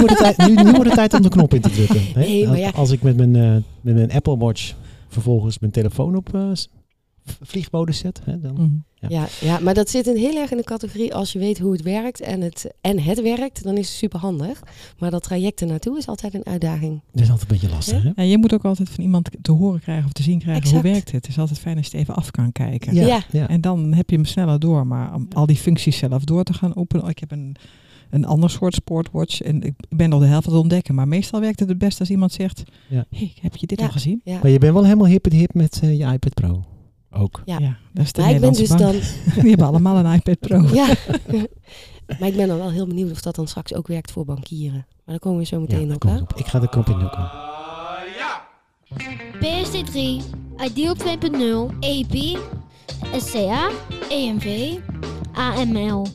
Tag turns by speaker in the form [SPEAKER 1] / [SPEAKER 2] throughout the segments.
[SPEAKER 1] wordt, het tijd, nu, nu wordt het tijd om de knop in te drukken. Hè?
[SPEAKER 2] Nee, maar ja.
[SPEAKER 1] Als ik met mijn, eh, met mijn Apple Watch vervolgens mijn telefoon op eh, vliegmodus zet, hè, dan...
[SPEAKER 3] Mhm.
[SPEAKER 1] Ja.
[SPEAKER 2] Ja, ja, maar dat zit in heel erg in de categorie als je weet hoe het werkt en het, en het werkt, dan is het super handig. Maar dat traject er naartoe is altijd een uitdaging.
[SPEAKER 1] Dat is altijd een beetje lastig, hè?
[SPEAKER 3] Ja, je moet ook altijd van iemand te horen krijgen of te zien krijgen
[SPEAKER 2] Exact.
[SPEAKER 3] hoe werkt het. Het is altijd fijn als je het even af kan kijken.
[SPEAKER 1] Ja,
[SPEAKER 2] Ja.
[SPEAKER 1] ja.
[SPEAKER 3] En dan heb je hem sneller door. Maar om al die functies zelf door te gaan openen. Ik heb een, een ander soort sportwatch. En ik ben nog de helft aan het ontdekken. Maar meestal werkt het het best als iemand zegt.
[SPEAKER 1] Ja.
[SPEAKER 3] Hey, heb je dit
[SPEAKER 2] Ja.
[SPEAKER 3] al gezien?
[SPEAKER 2] Ja,
[SPEAKER 1] Maar je bent wel helemaal hip en hip met eh, je iPad Pro. Ook.
[SPEAKER 2] Ja.
[SPEAKER 3] dat is de
[SPEAKER 2] maar ik ben dus
[SPEAKER 3] bank.
[SPEAKER 2] dan.
[SPEAKER 3] Die hebben allemaal een iPad Pro.
[SPEAKER 2] Ja. maar ik ben dan wel heel benieuwd of dat dan straks ook werkt voor bankieren. Maar daar komen we zo
[SPEAKER 1] Ja,
[SPEAKER 2] meteen op.
[SPEAKER 1] op. Ik ga de knop indrukken.
[SPEAKER 4] PSD3, Ideal 2.0, EP, SCA, EMV, AML.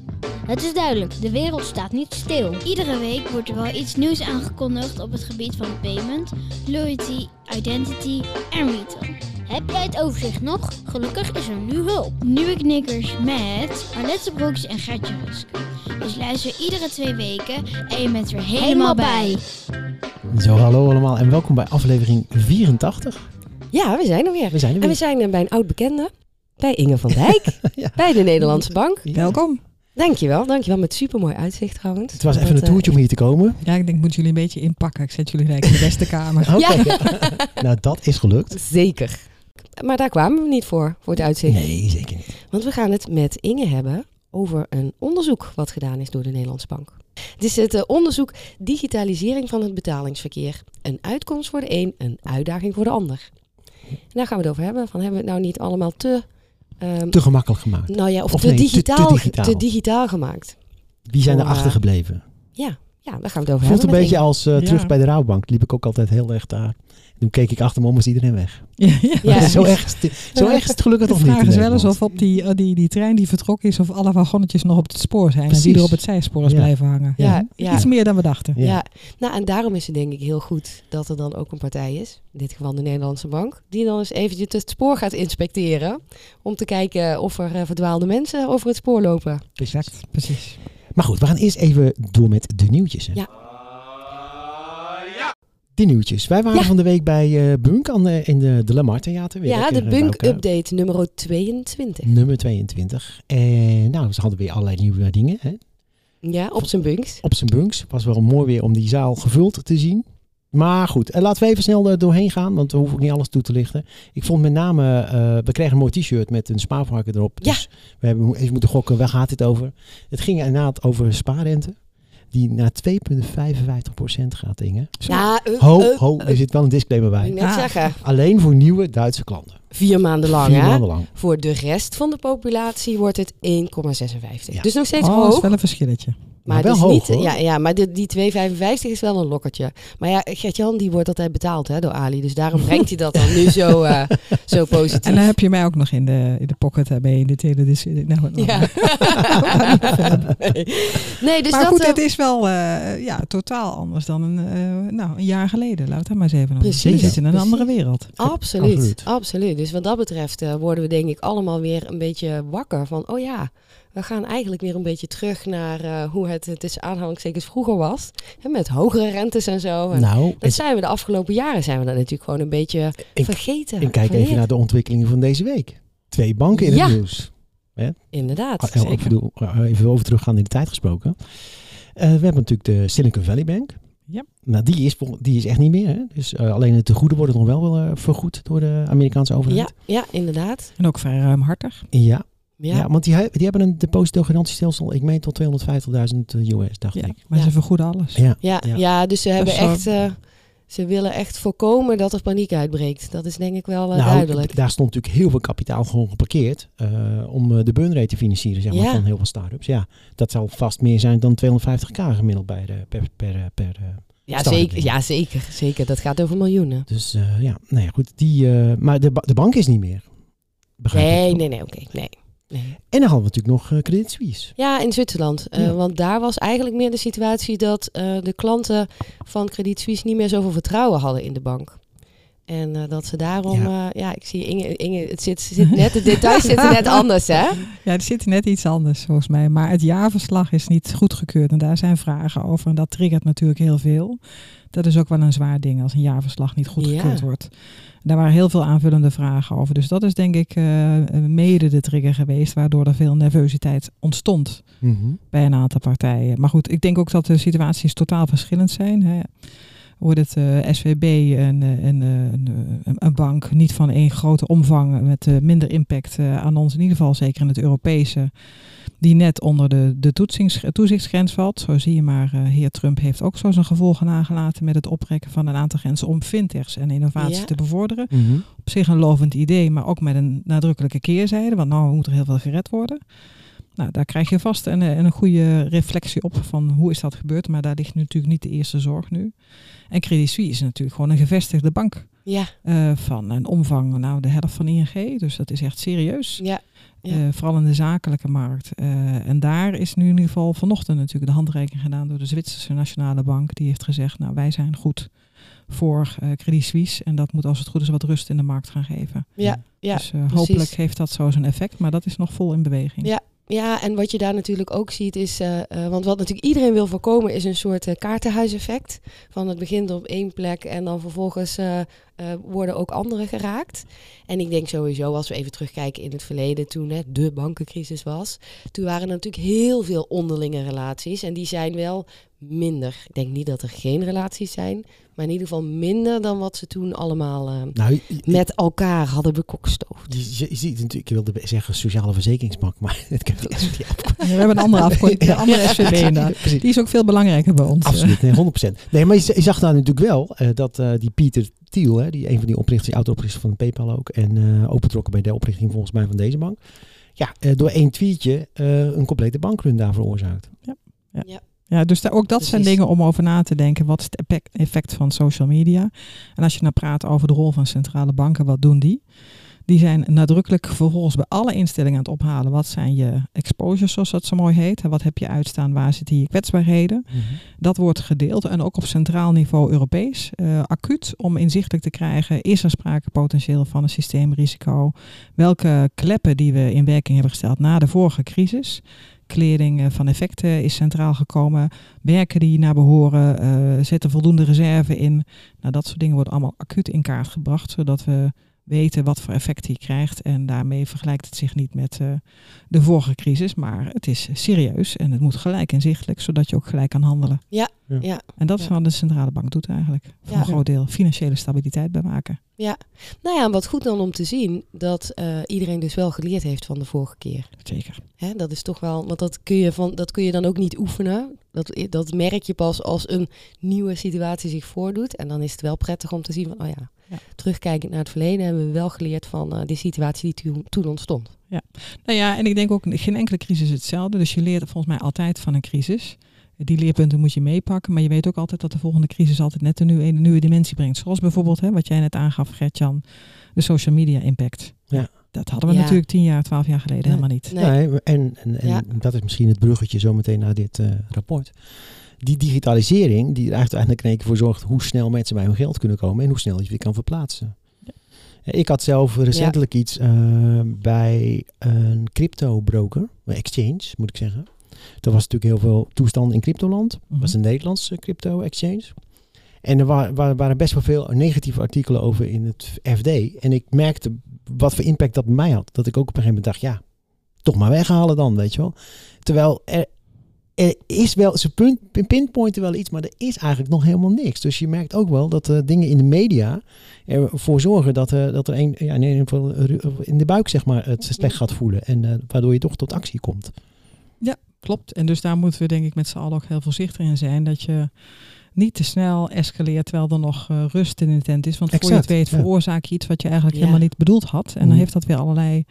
[SPEAKER 4] Het is duidelijk, de wereld staat niet stil. Iedere week wordt er wel iets nieuws aangekondigd op het gebied van payment, loyalty, identity en retail. Heb jij het overzicht nog? Gelukkig is er nu hulp. Nieuwe knikkers met Arlette Broeks en Gertje Rusk. Dus luister iedere twee weken en je bent er helemaal bij.
[SPEAKER 1] Zo, hallo allemaal en welkom bij aflevering 84.
[SPEAKER 2] Ja, we zijn er weer.
[SPEAKER 1] We zijn er
[SPEAKER 2] En we
[SPEAKER 1] weer.
[SPEAKER 2] zijn er bij een oud bekende. Bij Inge van Dijk.
[SPEAKER 1] Ja.
[SPEAKER 2] Bij de Nederlandse Bank.
[SPEAKER 1] Ja.
[SPEAKER 3] Welkom.
[SPEAKER 2] Dankjewel, dankjewel. Met supermooi uitzicht trouwens.
[SPEAKER 1] Het was
[SPEAKER 2] Dat,
[SPEAKER 1] even een
[SPEAKER 2] eh,
[SPEAKER 1] toertje om hier te komen.
[SPEAKER 3] Ja, ik denk, ik moet jullie een beetje inpakken. Ik zet jullie gelijk in de beste kamer.
[SPEAKER 1] Oké,
[SPEAKER 2] Ja.
[SPEAKER 1] ja. nou, dat is gelukt.
[SPEAKER 2] Zeker. Maar daar kwamen we niet voor, voor het uitzicht.
[SPEAKER 1] Nee, zeker niet.
[SPEAKER 2] Want we gaan het met Inge hebben over een onderzoek wat gedaan is door de Nederlandse Bank. Het is het eh, onderzoek digitalisering van het betalingsverkeer. Een uitkomst voor de een, een uitdaging voor de ander. En daar gaan we het over hebben. Van hebben we het nou niet allemaal te, ehm,
[SPEAKER 1] Te gemakkelijk gemaakt.
[SPEAKER 2] nou ja, of,
[SPEAKER 1] of
[SPEAKER 2] te,
[SPEAKER 1] nee, te- te
[SPEAKER 2] digitaal, te digitaal gemaakt?
[SPEAKER 1] Wie zijn er
[SPEAKER 2] eh,
[SPEAKER 1] achtergebleven?
[SPEAKER 2] Ja, ja, daar gaan we het over
[SPEAKER 1] Voelt een
[SPEAKER 2] hebben. met
[SPEAKER 1] beetje
[SPEAKER 2] Inge.
[SPEAKER 1] als eh, terug
[SPEAKER 3] Ja.
[SPEAKER 1] bij de rouwbank. Liep ik ook altijd heel erg daar. Toen keek ik achter me om, was iedereen weg.
[SPEAKER 3] Ja, ja.
[SPEAKER 2] Ja.
[SPEAKER 1] zo, erg, is het- zo erg is het gelukkig toch niet. in
[SPEAKER 3] is wel eens of op die, eh, die, die trein die vertrokken is, of alle wagonnetjes nog op het spoor zijn. En die er op het zijspoor is
[SPEAKER 1] Ja.
[SPEAKER 3] blijven hangen.
[SPEAKER 2] Ja, ja.
[SPEAKER 3] Iets meer dan we dachten.
[SPEAKER 1] Ja.
[SPEAKER 2] Ja. nou en daarom is het denk ik heel goed dat er dan ook een partij is, in dit geval de Nederlandse Bank, die dan eens eventjes het spoor gaat inspecteren om te kijken of er eh, verdwaalde mensen over het spoor lopen.
[SPEAKER 3] Exact, precies.
[SPEAKER 1] Maar goed, we gaan eerst even door met de nieuwtjes. Hè.
[SPEAKER 2] Ja.
[SPEAKER 1] De nieuwtjes. Wij waren
[SPEAKER 2] Ja.
[SPEAKER 1] van de week bij eh Bunk aan de, in de, de Lamar Theater. Weer
[SPEAKER 2] ja, de
[SPEAKER 1] eh, bij
[SPEAKER 2] Bunk
[SPEAKER 1] elkaar.
[SPEAKER 2] Update nummer 22.
[SPEAKER 1] Nummer 22. En nou, ze hadden weer allerlei nieuwe dingen. Hè.
[SPEAKER 2] Ja, op zijn bunks.
[SPEAKER 1] Op zijn bunks. Was wel mooi weer om die zaal gevuld te zien. Maar goed, eh, laten we even snel er doorheen gaan, want we hoeven ook niet alles toe te lichten. Ik vond met name, eh, we kregen een mooi t-shirt met een spaarvarken erop.
[SPEAKER 2] Ja.
[SPEAKER 1] Dus we hebben even moeten gokken, waar gaat dit over? Het ging inderdaad over spaarrente, die naar 2,55% gaat, Inge.
[SPEAKER 2] Ja,
[SPEAKER 1] Ho, ho,
[SPEAKER 2] eh,
[SPEAKER 1] er zit wel een disclaimer bij.
[SPEAKER 2] ik net
[SPEAKER 3] Ah.
[SPEAKER 2] zeggen.
[SPEAKER 1] Alleen voor nieuwe Duitse klanten.
[SPEAKER 2] Vier maanden lang,
[SPEAKER 1] Vier
[SPEAKER 2] hè?
[SPEAKER 1] maanden lang.
[SPEAKER 2] Voor de rest van de populatie wordt het 1,56.
[SPEAKER 1] Ja.
[SPEAKER 2] Dus nog steeds
[SPEAKER 3] Oh, dat is
[SPEAKER 2] hoog.
[SPEAKER 3] wel een verschilletje.
[SPEAKER 2] Maar,
[SPEAKER 1] wel
[SPEAKER 2] dus
[SPEAKER 1] hoog,
[SPEAKER 2] niet,
[SPEAKER 1] hoor.
[SPEAKER 2] Ja, ja, maar de, die 2,55 is wel een lokkertje. Maar ja, Gert-Jan die wordt altijd betaald hè, door Ali. Dus daarom brengt hij dat dan nu zo, eh, zo positief.
[SPEAKER 3] En dan heb je mij ook nog in de, in de pocket daarbij in dit hele... dis- Nou, nou,
[SPEAKER 2] Ja. nee. nee, dus
[SPEAKER 3] maar
[SPEAKER 2] dat...
[SPEAKER 3] goed,
[SPEAKER 2] eh,
[SPEAKER 3] het is wel eh, ja, totaal anders dan een, eh, nou, een jaar geleden. Laat het maar eens even.
[SPEAKER 2] Precies.
[SPEAKER 3] We zitten in een andere wereld.
[SPEAKER 2] Absoluut,
[SPEAKER 1] Absoluut.
[SPEAKER 2] absoluut. Dus wat dat betreft eh, worden we denk ik allemaal weer een beetje wakker van, oh ja, we gaan eigenlijk weer een beetje terug naar eh, hoe het tussen aanhalingstekens vroeger was. Hè, met hogere rentes en zo. En
[SPEAKER 1] Nou,
[SPEAKER 2] dat
[SPEAKER 1] het-
[SPEAKER 2] zijn we de afgelopen jaren zijn we dat natuurlijk gewoon een beetje
[SPEAKER 1] Ik-
[SPEAKER 2] vergeten.
[SPEAKER 1] en kijk even naar de ontwikkelingen van deze week. Twee banken in
[SPEAKER 2] Ja.
[SPEAKER 1] het nieuws.
[SPEAKER 2] Inderdaad.
[SPEAKER 1] Ah, Even, eh, even over teruggaan in de tijd gesproken. Eh, we hebben natuurlijk de Silicon Valley Bank.
[SPEAKER 3] Ja.
[SPEAKER 1] Nou, die is, die is echt niet meer. Hè? Dus eh, alleen het tegoeden worden nog wel eh, vergoed door de Amerikaanse
[SPEAKER 2] Ja,
[SPEAKER 1] overheid.
[SPEAKER 2] ja, inderdaad.
[SPEAKER 3] En ook vrij ruimhartig.
[SPEAKER 1] Ja, ja.
[SPEAKER 2] Ja.
[SPEAKER 1] want die, die hebben een depositogarantiestelsel, ik meen tot 250.000 US, dacht
[SPEAKER 3] Ja,
[SPEAKER 1] ik.
[SPEAKER 3] maar
[SPEAKER 2] Ja.
[SPEAKER 3] ze vergoeden alles.
[SPEAKER 1] Ja,
[SPEAKER 2] Ja,
[SPEAKER 1] Ja.
[SPEAKER 2] ja. dus ze hebben echt, eh, ze willen echt voorkomen dat er paniek uitbreekt. Dat is denk ik wel eh,
[SPEAKER 1] nou,
[SPEAKER 2] duidelijk.
[SPEAKER 1] daar stond natuurlijk heel veel kapitaal gewoon geparkeerd eh, om eh, de burn rate te financieren zeg maar,
[SPEAKER 2] Ja.
[SPEAKER 1] van heel veel start-ups. Ja, dat zal vast meer zijn dan 250k gemiddeld bij de, per, per, per, eh,
[SPEAKER 2] Ja, zeker, ja zeker, zeker. Dat gaat over miljoenen.
[SPEAKER 1] Dus eh, ja, nou ja, goed. Die, eh, maar de, ba- de bank is niet meer. Begrijp
[SPEAKER 2] Nee,
[SPEAKER 1] ik.
[SPEAKER 2] nee, nee, oké. nee. Nee.
[SPEAKER 1] En dan hadden we natuurlijk nog eh, Credit Suisse.
[SPEAKER 2] Ja, in Zwitserland. Eh,
[SPEAKER 1] Ja.
[SPEAKER 2] Want daar was eigenlijk meer de situatie dat eh, de klanten van Credit Suisse niet meer zoveel vertrouwen hadden in de bank. En eh, dat ze daarom,
[SPEAKER 1] Ja.
[SPEAKER 2] ja, ja ik zie Inge, Inge het zit, zit net, de details zitten net anders, hè?
[SPEAKER 3] Ja, er zit net iets anders volgens mij. Maar het jaarverslag is niet goedgekeurd en daar zijn vragen over. En dat triggert natuurlijk heel veel. Dat is ook wel een zwaar ding als een jaarverslag niet goedgekeurd
[SPEAKER 2] Ja.
[SPEAKER 3] wordt. Daar waren heel veel aanvullende vragen over. Dus dat is denk ik eh, mede de trigger geweest waardoor er veel nervositeit ontstond
[SPEAKER 1] Mhm.
[SPEAKER 3] bij een aantal partijen. Maar goed, ik denk ook dat de situaties totaal verschillend zijn. Hè. Wordt het eh, SVB een, eh, een, eh, een, eh, een, een bank niet van één grote omvang met eh, minder impact eh, aan ons, in ieder geval zeker in het Europese, die net onder de, de toezichtsgrens valt. Zo zie je maar, eh, heer Trump heeft ook zo zijn gevolgen nagelaten met het oprekken van een aantal grenzen om fintechs en innovatie
[SPEAKER 2] Ja.
[SPEAKER 3] te bevorderen
[SPEAKER 1] Mhm.
[SPEAKER 3] op zich een lovend idee, maar ook met een nadrukkelijke keerzijde. Want nou moet er heel veel gered worden. Nou, daar krijg je vast een, een goede reflectie op van hoe is dat gebeurd. Maar daar ligt natuurlijk niet de eerste zorg nu. En Credit Suisse is natuurlijk gewoon een gevestigde bank.
[SPEAKER 2] Ja,
[SPEAKER 3] eh, van een omvang, nou de helft van ING. Dus dat is echt serieus.
[SPEAKER 2] ja, ja.
[SPEAKER 3] Eh, vooral in de zakelijke markt. Eh, en daar is nu in ieder geval vanochtend natuurlijk de handreiking gedaan door de Zwitserse Nationale Bank. Die heeft gezegd, nou wij zijn goed voor eh Credit Suisse. En dat moet als het goed is wat rust in de markt gaan geven.
[SPEAKER 2] ja, ja.
[SPEAKER 3] dus hopelijk heeft dat zo zijn effect. Maar dat is nog vol in beweging.
[SPEAKER 2] Ja. Ja, en wat je daar natuurlijk ook ziet is, want wat natuurlijk iedereen wil voorkomen is een soort kaartenhuiseffect. Van het begint op één plek en dan vervolgens eh, worden ook anderen geraakt. En ik denk sowieso, als we even terugkijken in het verleden, toen hè, de bankencrisis was, toen waren er natuurlijk heel veel onderlinge relaties en die zijn wel minder. Ik denk niet dat er geen relaties zijn, maar in ieder geval minder dan wat ze toen allemaal eh,
[SPEAKER 1] Nou, je,
[SPEAKER 2] met elkaar hadden bekokstoofd.
[SPEAKER 1] je, je- je ziet natuurlijk, ik wilde zeggen sociale verzekeringsbank, maar het kan niet
[SPEAKER 3] We hebben een andere afkorting, een
[SPEAKER 1] Ja.
[SPEAKER 3] andere SVB. Die is ook veel belangrijker bij ons.
[SPEAKER 1] Absoluut, nee, 100%. Nee, maar je, je zag daar natuurlijk wel eh, dat eh, die Pieter Thiel, hè, die een van die oprichters, die oud-oprichter van PayPal ook, en eh ook betrokken bij de oprichting volgens mij van deze bank, ja, eh, door één tweetje eh, een complete bankrun daar veroorzaakt.
[SPEAKER 3] Ja, dus daar, ook dat zijn dingen om over na te denken. Wat is het effect- effect van social media? En als je nou praat over de rol van centrale banken, wat doen die? Die zijn nadrukkelijk vervolgens bij alle instellingen aan het ophalen. Wat zijn je exposures, zoals dat zo mooi heet? En wat heb je uitstaan? Waar zitten je kwetsbaarheden? Dat wordt gedeeld en ook op centraal niveau Europees, eh, acuut, om inzichtelijk te krijgen, is er sprake potentieel van een systeemrisico? Welke kleppen die we in werking hebben gesteld na de vorige crisis, klering eh, van effecten is centraal gekomen, werken die naar behoren, eh zetten voldoende reserve in. Nou, dat soort dingen worden allemaal acuut in kaart gebracht, zodat we weten wat voor effect die krijgt. En daarmee vergelijkt het zich niet met eh, de vorige crisis, maar het is serieus en het moet gelijk inzichtelijk, zodat je ook gelijk kan handelen.
[SPEAKER 2] Ja,
[SPEAKER 3] En dat is
[SPEAKER 2] Ja.
[SPEAKER 3] wat de centrale bank doet eigenlijk. Voor
[SPEAKER 2] Ja.
[SPEAKER 3] een groot deel financiële stabiliteit bewaken.
[SPEAKER 2] nou ja, wat goed dan om te zien dat eh, iedereen dus wel geleerd heeft van de vorige keer.
[SPEAKER 3] Zeker.
[SPEAKER 2] Hè, dat is toch wel, want dat kun je, van, dat kun je dan ook niet oefenen. Dat, dat merk je pas als een nieuwe situatie zich voordoet. En dan is het wel prettig om te zien van, oh ja,
[SPEAKER 3] Ja.
[SPEAKER 2] terugkijkend naar het verleden hebben we wel geleerd van eh die situatie die toen, toen ontstond.
[SPEAKER 3] Nou ja, en ik denk ook, geen enkele crisis is hetzelfde. Dus je leert volgens mij altijd van een crisis. Die leerpunten moet je meepakken, maar je weet ook altijd dat de volgende crisis altijd net een nieuwe, een nieuwe dimensie brengt. Zoals bijvoorbeeld, hè, wat jij net aangaf, Gertjan, de social media impact.
[SPEAKER 1] Ja.
[SPEAKER 3] Dat hadden we
[SPEAKER 2] Ja.
[SPEAKER 3] natuurlijk tien jaar, twaalf jaar geleden
[SPEAKER 2] Nee.
[SPEAKER 3] helemaal niet.
[SPEAKER 2] Nee.
[SPEAKER 1] Nee, en, en, en
[SPEAKER 2] Ja.
[SPEAKER 1] dat is misschien het bruggetje zometeen naar dit eh, rapport. Die digitalisering die er uiteindelijk in één keer voor zorgt hoe snel mensen bij hun geld kunnen komen en hoe snel je weer kan verplaatsen. Eh, Ik had zelf recentelijk iets eh, bij een crypto broker, een exchange moet ik zeggen. Er was natuurlijk heel veel toestand in cryptoland. Dat
[SPEAKER 3] Mhm.
[SPEAKER 1] was een Nederlandse crypto exchange. En er wa- wa- waren best wel veel negatieve artikelen over in het FD. En ik merkte wat voor impact dat bij mij had. Dat ik ook op een gegeven moment dacht, ja, toch maar weghalen dan, weet je wel. Terwijl er, er is wel, ze punt, pinpointen wel iets, maar er is eigenlijk nog helemaal niks. Dus je merkt ook wel dat eh, dingen in de media ervoor zorgen dat, eh, dat er een, ja, in, ieder geval ru- in de buik zeg maar, het slecht gaat voelen. En eh, waardoor je toch tot actie komt.
[SPEAKER 3] Klopt. En dus daar moeten we denk ik met z'n allen ook heel voorzichtig in zijn. Dat je niet te snel escaleert terwijl er nog eh, rust in de tent is. Want voor je het weet
[SPEAKER 1] ja.
[SPEAKER 3] veroorzaak je iets wat je eigenlijk
[SPEAKER 2] Ja.
[SPEAKER 3] helemaal niet bedoeld had. En dan
[SPEAKER 1] Mhm.
[SPEAKER 3] heeft dat weer allerlei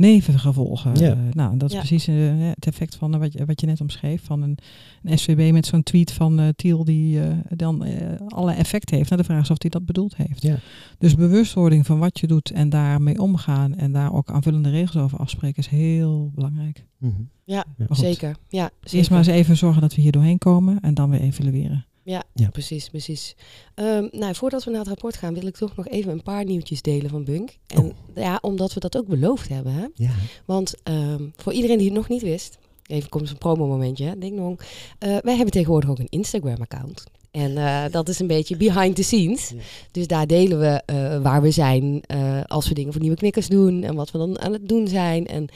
[SPEAKER 3] nevengevolgen.
[SPEAKER 1] Ja.
[SPEAKER 3] Eh, nou, dat is
[SPEAKER 2] Ja.
[SPEAKER 3] precies eh, het effect van eh, wat, je, wat je net omschreef. Van een, een SVB met zo'n tweet van eh Tiel die eh, dan eh, alle effect heeft. Nou, de vraag is of hij dat bedoeld heeft.
[SPEAKER 1] Ja.
[SPEAKER 3] Dus bewustwording van wat je doet en daarmee omgaan. En daar ook aanvullende regels over afspreken is heel belangrijk.
[SPEAKER 1] Mhm.
[SPEAKER 2] Ja,
[SPEAKER 1] Ja.
[SPEAKER 3] goed.
[SPEAKER 2] zeker. Ja,
[SPEAKER 3] Dus eerst maar eens even zorgen dat we hier doorheen komen en dan weer evalueren.
[SPEAKER 2] Ja,
[SPEAKER 1] Ja.
[SPEAKER 2] precies, precies. Ehm, nou, voordat we naar het rapport gaan, wil ik toch nog even een paar nieuwtjes delen van Bunk. En
[SPEAKER 1] Oh.
[SPEAKER 2] ja, omdat we dat ook beloofd hebben. Hè?
[SPEAKER 1] Ja.
[SPEAKER 2] Want ehm, voor iedereen die het nog niet wist, even komt zo'n promo-momentje, hè, ding dong. Eh, wij hebben tegenwoordig ook een Instagram-account. En eh, dat is een beetje behind the scenes.
[SPEAKER 1] Ja.
[SPEAKER 2] Dus daar delen we eh, waar we zijn, als we dingen voor nieuwe knikkers doen en wat we dan aan het doen zijn. En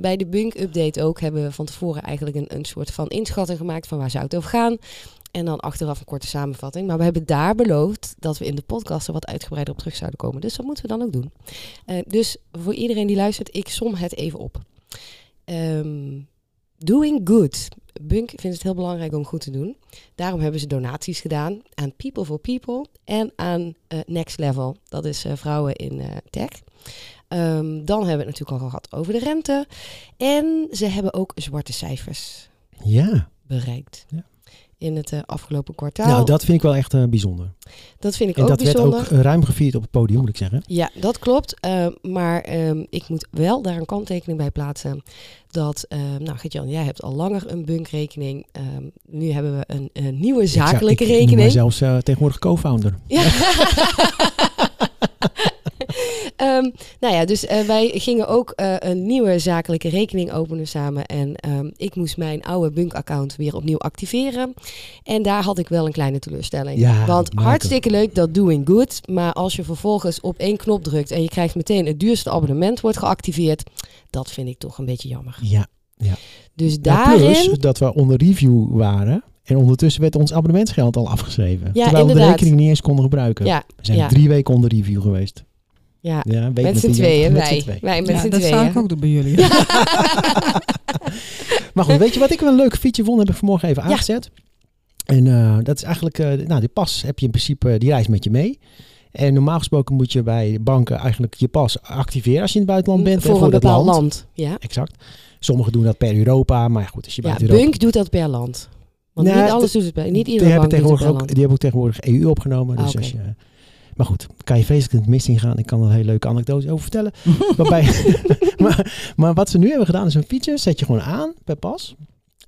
[SPEAKER 2] bij de Bunk-update ook hebben we van tevoren eigenlijk een, een soort van inschatting gemaakt van waar zou het over gaan. En dan achteraf een korte samenvatting. Maar we hebben daar beloofd dat we in de podcast er wat uitgebreider op terug zouden komen. Dus dat moeten we dan ook doen. Eh, dus voor iedereen die luistert, ik som het even op. Ehm, doing good. Bunk vindt het heel belangrijk om goed te doen. Daarom hebben ze donaties gedaan aan People for People en aan eh, Next Level. Dat is eh, vrouwen in tech. Ehm, dan hebben we het natuurlijk al gehad over de rente. En ze hebben ook zwarte cijfers
[SPEAKER 1] Ja.
[SPEAKER 2] bereikt.
[SPEAKER 1] Ja.
[SPEAKER 2] In het eh, afgelopen kwartaal.
[SPEAKER 1] Nou, dat vind ik wel echt eh, bijzonder.
[SPEAKER 2] dat vind ik
[SPEAKER 1] En
[SPEAKER 2] ook
[SPEAKER 1] dat
[SPEAKER 2] bijzonder.
[SPEAKER 1] werd ook ruim gevierd op het podium, moet ik zeggen.
[SPEAKER 2] Ja, dat klopt. Eh, maar ehm, ik moet wel daar een kanttekening bij plaatsen. Dat, nou Gert-Jan, jij hebt al langer een bunkrekening. Ehm nu hebben we een, een nieuwe
[SPEAKER 1] Ik zou-
[SPEAKER 2] zakelijke
[SPEAKER 1] ik,
[SPEAKER 2] rekening.
[SPEAKER 1] mijzelf eh, tegenwoordig co-founder.
[SPEAKER 2] Ja. Ehm, nou ja, dus eh, wij gingen ook eh, een nieuwe zakelijke rekening openen samen. En ehm, ik moest mijn oude bunk-account weer opnieuw activeren. En daar had ik wel een kleine teleurstelling.
[SPEAKER 1] Ja,
[SPEAKER 2] Want hartstikke leuk dat doing good. Maar als je vervolgens op één knop drukt en je krijgt meteen het duurste abonnement wordt geactiveerd. Dat vind ik toch een beetje jammer.
[SPEAKER 1] Ja.
[SPEAKER 2] Dus
[SPEAKER 1] Ja,
[SPEAKER 2] daarin...
[SPEAKER 1] plus dat we onder review waren. En ondertussen werd ons abonnementsgeld al afgeschreven.
[SPEAKER 2] Ja,
[SPEAKER 1] terwijl we de rekening niet eens konden gebruiken.
[SPEAKER 2] Ja,
[SPEAKER 1] We zijn
[SPEAKER 2] ja.
[SPEAKER 1] drie weken onder review geweest.
[SPEAKER 2] Ja. Met z'n tweeën,
[SPEAKER 1] met
[SPEAKER 2] wij.
[SPEAKER 1] tweeën.
[SPEAKER 2] Wij met
[SPEAKER 3] Ja,
[SPEAKER 2] z'n
[SPEAKER 3] dat zou
[SPEAKER 2] tweeën.
[SPEAKER 3] ik ook doen bij jullie.
[SPEAKER 1] Maar goed, weet je wat ik wel een leuk feature vond? Heb ik vanmorgen even
[SPEAKER 2] Ja.
[SPEAKER 1] aangezet. En eh, dat is eigenlijk, eh, nou die pas heb je in principe, die reist met je mee. En normaal gesproken moet je bij banken eigenlijk je pas activeren als je in het buitenland bent.
[SPEAKER 2] voor een bepaald land. Ja.
[SPEAKER 1] Exact. Sommigen doen dat per Europa, maar goed, als je
[SPEAKER 2] Ja,
[SPEAKER 1] buiten Europa...
[SPEAKER 2] Bunk doet dat per land. Want
[SPEAKER 1] Nou,
[SPEAKER 2] niet alles doet het per, niet
[SPEAKER 1] die
[SPEAKER 2] iedere
[SPEAKER 1] hebben
[SPEAKER 2] bank doet het
[SPEAKER 1] tegenwoordig
[SPEAKER 2] per
[SPEAKER 1] ook,
[SPEAKER 2] land.
[SPEAKER 1] Die hebben ook tegenwoordig EU opgenomen. Dus
[SPEAKER 2] Ah, oké.
[SPEAKER 1] als je, maar goed, kan je vreselijk in het mis ingaan. Ik kan er een hele leuke anekdote over vertellen. Waarbij, maar, maar wat ze nu hebben gedaan is een feature. Zet je gewoon aan per pas.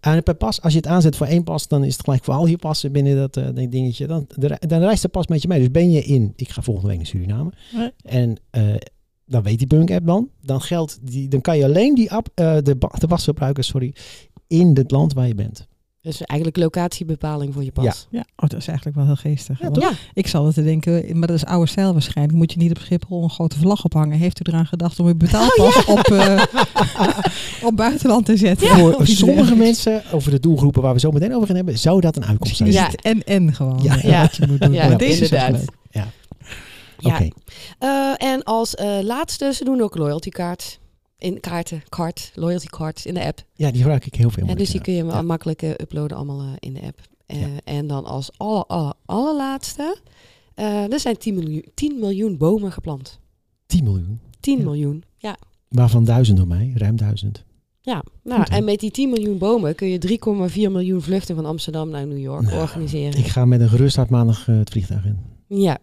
[SPEAKER 1] En per pas, als je het aanzet voor één pas, dan is het gelijk voor al je passen binnen dat eh, dingetje. Dan, de- dan reist de pas met je mee. Dus ben je in, ik ga volgende week naar Suriname.
[SPEAKER 3] Nee.
[SPEAKER 1] En eh, dan weet die Bunk app dan. Dan geldt die, dan kan je alleen die app, eh, de, de pas gebruiken, sorry, in het land waar je bent.
[SPEAKER 2] Dus eigenlijk locatiebepaling voor je pas.
[SPEAKER 3] Ja, oh, dat is eigenlijk wel heel geestig.
[SPEAKER 1] Ja,
[SPEAKER 2] Ja,
[SPEAKER 3] Ik zal het te denken, maar dat is oude stijl waarschijnlijk. Moet je niet op Schiphol een grote vlag ophangen? Heeft u eraan gedacht om uw betaalpas op, eh, op buitenland te zetten?
[SPEAKER 1] Voor sommige mensen, over de doelgroepen waar we zo meteen over gaan hebben, zou dat een uitkomst zijn.
[SPEAKER 2] Ja.
[SPEAKER 3] het en-en gewoon.
[SPEAKER 1] Ja.
[SPEAKER 3] eh,
[SPEAKER 2] Ja.
[SPEAKER 3] Wat je moet doen.
[SPEAKER 2] Ja,
[SPEAKER 3] deze
[SPEAKER 2] inderdaad.
[SPEAKER 3] leuk.
[SPEAKER 1] Ja.
[SPEAKER 2] Ja.
[SPEAKER 1] Oké.
[SPEAKER 2] Eh, en als eh, laatste, ze doen ook loyalty cards. In kaarten, card, loyalty cards in de app.
[SPEAKER 1] Ja, die gebruik ik heel veel.
[SPEAKER 2] En dus die kun je wel makkelijk eh, uploaden allemaal eh, in de app. Eh,
[SPEAKER 1] Ja.
[SPEAKER 2] En dan als aller, aller, allerlaatste, er zijn 10 miljoen, 10 miljoen bomen geplant.
[SPEAKER 1] 10 miljoen.
[SPEAKER 2] 10
[SPEAKER 3] Ja.
[SPEAKER 2] miljoen, ja.
[SPEAKER 1] Waarvan duizend door mij, ruim duizend.
[SPEAKER 2] Ja, nou,
[SPEAKER 1] Goed,
[SPEAKER 2] en met die 10 miljoen bomen kun je 3,4 miljoen vluchten van Amsterdam naar New York
[SPEAKER 1] Nou,
[SPEAKER 2] organiseren.
[SPEAKER 1] Ik ga met een gerust hart maandag het vliegtuig in.
[SPEAKER 2] Ja,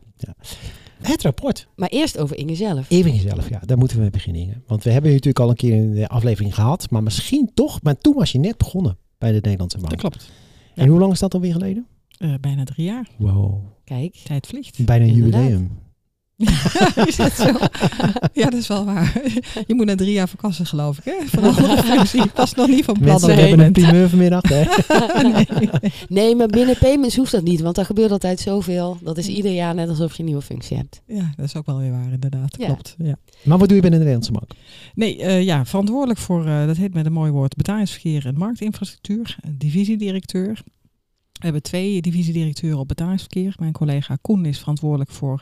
[SPEAKER 1] Het rapport.
[SPEAKER 2] maar eerst over Inge zelf.
[SPEAKER 1] Even jezelf, ja. Daar moeten we mee beginnen. Inge. Want we hebben je natuurlijk al een keer in de aflevering gehad. Maar misschien toch, maar toen was je net begonnen bij de Nederlandse Bank.
[SPEAKER 3] Dat klopt.
[SPEAKER 1] En hoe lang is dat alweer geleden?
[SPEAKER 3] Eh, bijna drie jaar.
[SPEAKER 1] Wow.
[SPEAKER 2] Kijk,
[SPEAKER 3] Tijd vliegt.
[SPEAKER 1] Bijna een
[SPEAKER 2] Inderdaad.
[SPEAKER 1] jubileum.
[SPEAKER 3] is dat zo? Ja, dat is wel waar. Je moet na drie jaar vakantie, geloof ik. Hè? Van andere functie. Dat is nog niet van plan
[SPEAKER 1] Mensen hebben een primeur vanmiddag. Hè?
[SPEAKER 3] Nee.
[SPEAKER 2] nee, maar binnen payments hoeft dat niet, want daar gebeurt altijd zoveel. Dat is ieder jaar net alsof je een nieuwe functie hebt.
[SPEAKER 3] Ja, dat is ook wel weer waar, inderdaad.
[SPEAKER 2] Ja.
[SPEAKER 3] Klopt. Ja.
[SPEAKER 1] Maar wat doe je bij de Nederlandse Bank?
[SPEAKER 3] Nee, eh, ja, verantwoordelijk voor, eh, dat heet met een mooi woord, betalingsverkeer en marktinfrastructuur. Divisiedirecteur. We hebben twee divisiedirecteuren op betalingsverkeer. Mijn collega Koen is verantwoordelijk voor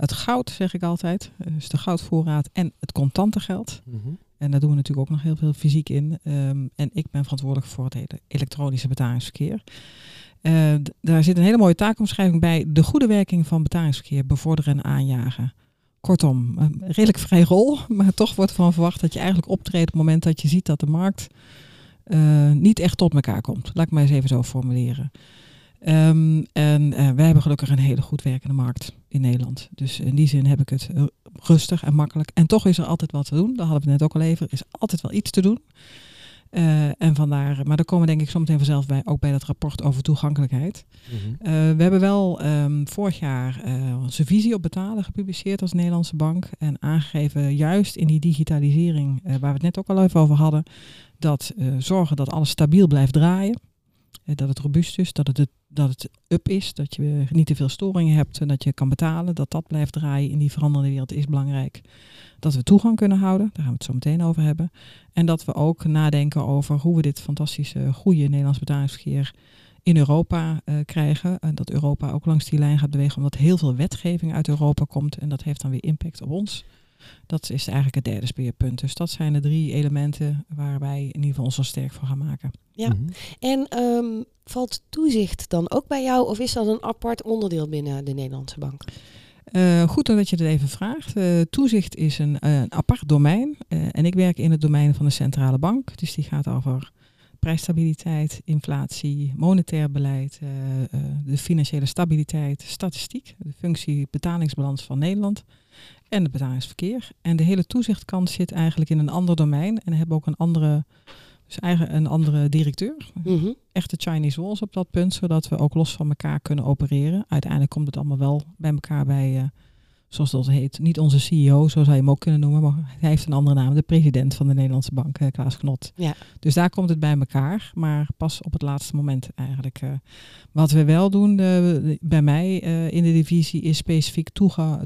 [SPEAKER 3] het goud, zeg ik altijd. Dus de goudvoorraad en het contante geld. En daar doen we natuurlijk ook nog heel veel fysiek in. Ehm, en ik ben verantwoordelijk voor het hele elektronische betalingsverkeer. Eh, daar zit een hele mooie taakomschrijving bij. De goede werking van betalingsverkeer bevorderen en aanjagen. Kortom, een redelijk vrij rol, maar toch wordt ervan verwacht dat je eigenlijk optreedt op het moment dat je ziet dat de markt eh, niet echt tot elkaar komt. Laat ik maar eens even zo formuleren. Ehm, en eh, wij hebben gelukkig een hele goed werkende markt in Nederland. Dus in die zin heb ik het eh, rustig en makkelijk. En toch is er altijd wat te doen. Daar hadden we net ook al even. Er is altijd wel iets te doen. Eh, en vandaar, maar daar komen we denk ik zometeen vanzelf bij, ook bij dat rapport over toegankelijkheid.
[SPEAKER 1] Mhm.
[SPEAKER 3] We hebben wel ehm, vorig jaar onze visie op betalen gepubliceerd als Nederlandse bank. En aangegeven, juist in die digitalisering, waar we het net ook al even over hadden, dat zorgen dat alles stabiel blijft draaien. Dat het robuust is, dat het, het- dat het up is, dat je niet te veel storingen hebt en dat je kan betalen. Dat dat blijft draaien in die veranderende wereld is belangrijk. Dat we toegang kunnen houden, daar gaan we het zo meteen over hebben. En dat we ook nadenken over hoe we dit fantastische, goede Nederlands betalingsverkeer in Europa eh, krijgen. En dat Europa ook langs die lijn gaat bewegen, omdat heel veel wetgeving uit Europa komt. En dat heeft dan weer impact op ons. Dat is eigenlijk het derde speerpunt. Dus dat zijn de drie elementen waar wij in ieder geval ons zo sterk voor gaan maken.
[SPEAKER 2] Ja.
[SPEAKER 1] Mhm.
[SPEAKER 2] En ehm, valt toezicht dan ook bij jou of is dat een apart onderdeel binnen de Nederlandse bank?
[SPEAKER 3] Eh, goed dat je het even vraagt. Eh, toezicht is een, eh, een apart domein. Eh, en ik werk in het domein van de centrale bank. Dus die gaat over prijsstabiliteit, inflatie, monetair beleid, eh, eh, de financiële stabiliteit, statistiek, de functie betalingsbalans van Nederland en het betalingsverkeer. En de hele toezichtkant zit eigenlijk in een ander domein en hebben ook een andere, dus eigenlijk een andere directeur
[SPEAKER 2] Mhm.
[SPEAKER 3] echte Chinese walls op dat punt, zodat we ook los van elkaar kunnen opereren. Uiteindelijk komt het allemaal wel bij elkaar bij, eh, zoals dat heet, niet onze CEO, zo zou je hem ook kunnen noemen, maar hij heeft een andere naam, de president van de Nederlandse bank, eh, Klaas Knot.
[SPEAKER 2] Ja.
[SPEAKER 3] Dus daar komt het bij elkaar, maar pas op het laatste moment eigenlijk. eh. wat we wel doen eh, bij mij in de divisie is specifiek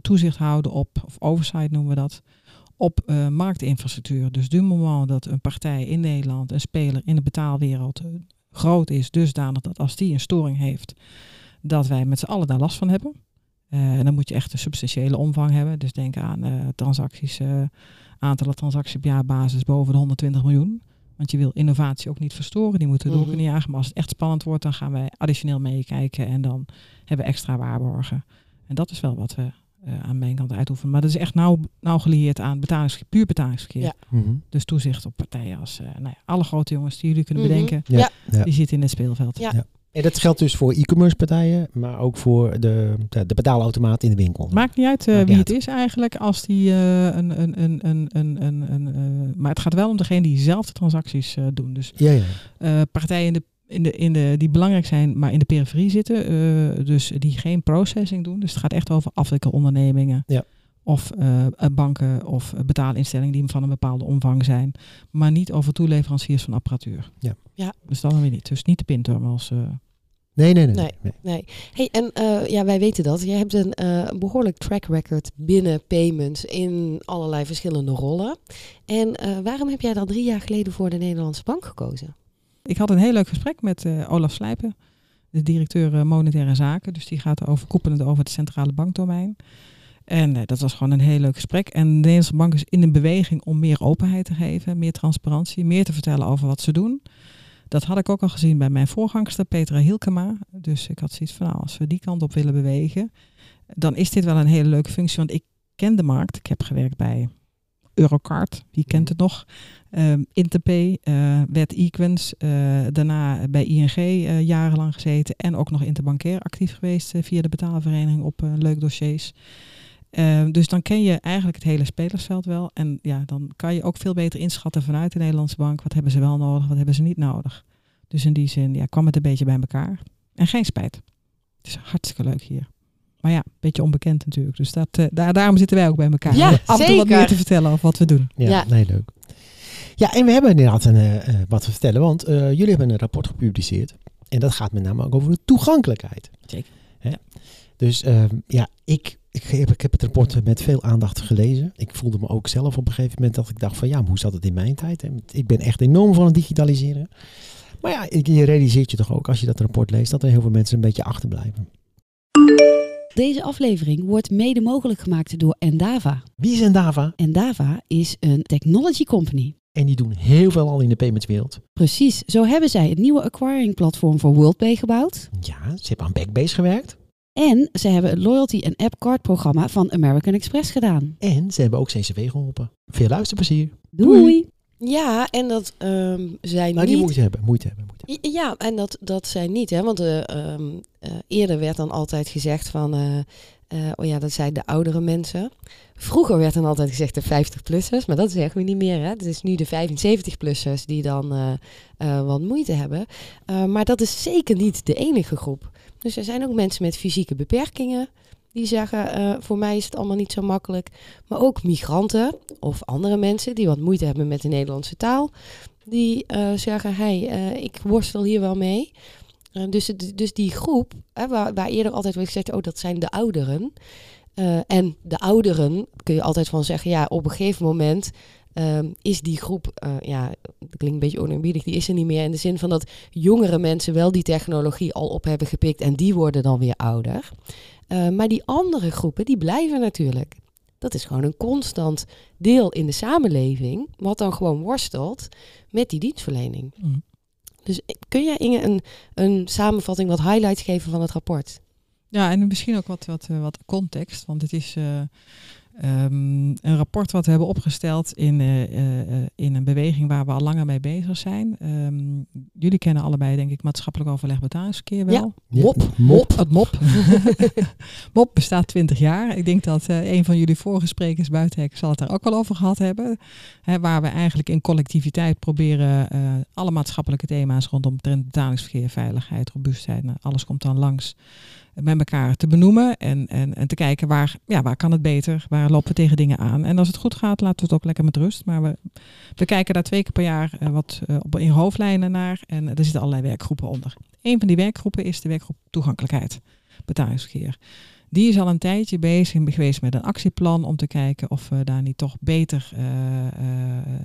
[SPEAKER 3] toezicht houden op, of oversight noemen we dat, op eh, marktinfrastructuur. Dus du moment dat een partij in Nederland, een speler in de betaalwereld, groot is, dusdanig dat als die een storing heeft, dat wij met z'n allen daar last van hebben. Eh, en dan moet je echt een substantiële omvang hebben. Dus denk aan eh, transacties, eh, aantallen transacties op jaarbasis boven de 120 miljoen. Want je wil innovatie ook niet verstoren, die moeten we door kunnen jagen. Maar als het echt spannend wordt, dan gaan wij additioneel meekijken en dan hebben we extra waarborgen. En dat is wel wat we eh, aan mijn kant uitoefenen. Maar dat is echt nauw, nauw gelieerd aan betalings, puur betalingsverkeer.
[SPEAKER 2] Ja.
[SPEAKER 1] Mhm.
[SPEAKER 3] Dus toezicht op partijen als eh, nou ja, alle grote jongens die jullie kunnen
[SPEAKER 2] Mhm.
[SPEAKER 3] bedenken,
[SPEAKER 1] Ja.
[SPEAKER 2] Ja.
[SPEAKER 1] Ja.
[SPEAKER 3] die zitten in het speelveld.
[SPEAKER 1] En dat geldt dus voor e-commerce partijen, maar ook voor de, de, de betaalautomaat in de winkel.
[SPEAKER 3] Maakt niet uit eh,
[SPEAKER 1] Maakt
[SPEAKER 3] wie
[SPEAKER 1] niet
[SPEAKER 3] het is eigenlijk, als die eh, een, een, een, een, een, een, een eh, maar het gaat wel om degene die zelf de transacties doen. Dus
[SPEAKER 1] Ja, ja.
[SPEAKER 3] partijen in de, in de, in de, die belangrijk zijn, maar in de periferie zitten, dus die geen processing doen. Dus het gaat echt over afwikkelondernemingen.
[SPEAKER 1] Ja.
[SPEAKER 3] Of eh, eh, banken of eh, betaalinstellingen die van een bepaalde omvang zijn. Maar niet over toeleveranciers van apparatuur.
[SPEAKER 1] Ja.
[SPEAKER 2] Ja.
[SPEAKER 3] Dus dat dan weer niet. Dus niet de pinterminals. eh
[SPEAKER 1] Nee, nee, nee.
[SPEAKER 2] Nee.
[SPEAKER 1] nee.
[SPEAKER 2] Nee. Hey, en eh, ja, wij weten dat. Jij hebt een eh, behoorlijk track record binnen payments in allerlei verschillende rollen. En eh, waarom heb jij dan drie jaar geleden voor de Nederlandse bank gekozen?
[SPEAKER 3] Ik had een heel leuk gesprek met eh, Olaf Slijpen, de directeur monetaire zaken. Dus die gaat overkoepelend over het centrale bankdomein. En eh, dat was gewoon een heel leuk gesprek. En de Nederlandse bank is in een beweging om meer openheid te geven, meer transparantie, meer te vertellen over wat ze doen. Dat had ik ook al gezien bij mijn voorgangster Petra Hielkema. Dus ik had zoiets van, nou, als we die kant op willen bewegen, dan is dit wel een hele leuke functie. Want ik ken de markt. Ik heb gewerkt bij Eurocard, wie kent het nog? Ehm Interpay, eh Wet Equens, eh, daarna bij ING jarenlang gezeten en ook nog interbankair actief geweest via de betaalvereniging op leuk dossiers. Ehm, dus dan ken je eigenlijk het hele spelersveld wel. En ja, dan kan je ook veel beter inschatten vanuit de Nederlandse bank. Wat hebben ze wel nodig, wat hebben ze niet nodig. Dus in die zin ja, kwam het een beetje bij elkaar. En geen spijt. Het is hartstikke leuk hier. Maar ja, een beetje onbekend natuurlijk. Dus dat, eh, daar, daarom zitten wij ook bij elkaar.
[SPEAKER 2] Ja,
[SPEAKER 3] Om af en toe wat meer te vertellen over wat we doen.
[SPEAKER 1] Ja,
[SPEAKER 2] Ja.
[SPEAKER 1] nee, leuk. Ja, en we hebben inderdaad een, eh, eh, wat te vertellen, want eh, jullie hebben een rapport gepubliceerd. En dat gaat met name ook over de toegankelijkheid.
[SPEAKER 3] Zeker.
[SPEAKER 1] Hè? Dus eh, ja, ik, ik, heb, ik heb het rapport met veel aandacht gelezen. Ik voelde me ook zelf op een gegeven moment dat ik dacht van ja, maar hoe zat het in mijn tijd? Ik ben echt enorm van het digitaliseren. Maar ja, je realiseert je toch ook als je dat rapport leest dat er heel veel mensen een beetje achterblijven.
[SPEAKER 5] Deze aflevering wordt mede mogelijk gemaakt door Endava.
[SPEAKER 1] Wie is Endava?
[SPEAKER 5] Endava is een technology company.
[SPEAKER 1] En die doen heel veel al in de paymentswereld.
[SPEAKER 5] Precies, zo hebben zij het nieuwe acquiring platform voor WorldPay gebouwd.
[SPEAKER 1] Ja, ze hebben aan Backbase gewerkt.
[SPEAKER 5] En ze hebben het loyalty en app card programma van American Express gedaan.
[SPEAKER 1] En ze hebben ook CCW geholpen. Veel luisterplezier.
[SPEAKER 5] Doei!
[SPEAKER 2] Ja, en dat ehm zijn
[SPEAKER 1] Nou, die
[SPEAKER 2] niet...
[SPEAKER 1] moeite hebben, moeite hebben. Moeite hebben.
[SPEAKER 2] Ja, en dat, dat zijn niet, hè? Want eh, ehm, eh, eerder werd dan altijd gezegd van. eh, Eh, oh ja, dat zijn de oudere mensen. Vroeger werd dan altijd gezegd de 50-plussers, maar dat zeggen we niet meer. Hè? Het is nu de 75-plussers die dan eh, eh, wat moeite hebben. Maar dat is zeker niet de enige groep. Dus er zijn ook mensen met fysieke beperkingen die zeggen, voor mij is het allemaal niet zo makkelijk. Maar ook migranten of andere mensen die wat moeite hebben met de Nederlandse taal. Die zeggen, hey, eh, ik worstel hier wel mee. Eh, dus, dus die groep, hè, waar, waar eerder altijd werd gezegd, oh dat zijn de ouderen. Eh, en de ouderen kun je altijd van zeggen, ja, op een gegeven moment ehm, is die groep, eh, ja, dat klinkt een beetje oneerbiedig, die is er niet meer in de zin van dat jongere mensen wel die technologie al op hebben gepikt en die worden dan weer ouder. Eh, maar die andere groepen, die blijven natuurlijk. Dat is gewoon een constant deel in de samenleving, wat dan gewoon worstelt met die dienstverlening.
[SPEAKER 3] Mm.
[SPEAKER 2] Dus kun jij Inge een, een samenvatting, wat highlights geven van het rapport?
[SPEAKER 3] Ja, en misschien ook wat, wat, eh, wat context, want het is eh, ehm, een rapport wat we hebben opgesteld in, eh, eh, eh, in een beweging waar we al langer mee bezig zijn. Ehm, jullie kennen allebei, denk ik, maatschappelijk overleg betalingsverkeer wel.
[SPEAKER 1] Ja,
[SPEAKER 2] Mop.
[SPEAKER 1] mop.
[SPEAKER 3] Het MOP. MOP bestaat 20 jaar. Ik denk dat eh, een van jullie vorige sprekers buitenhek zal het daar ook wel over gehad hebben. Hè, waar we eigenlijk in collectiviteit proberen eh, alle maatschappelijke thema's rondom trend betalingsverkeer, veiligheid, robuustheid, nou, alles komt dan langs met elkaar te benoemen en, en, en te kijken waar, ja, waar kan het beter, waar lopen we tegen dingen aan. En als het goed gaat, laten we het ook lekker met rust. Maar we, we kijken daar twee keer per jaar eh, wat eh, op, in hoofdlijnen naar en er zitten allerlei werkgroepen onder. Een van die werkgroepen is de werkgroep toegankelijkheid betalingsverkeer. Die is al een tijdje bezig geweest met een actieplan om te kijken of we daar niet toch beter eh, eh,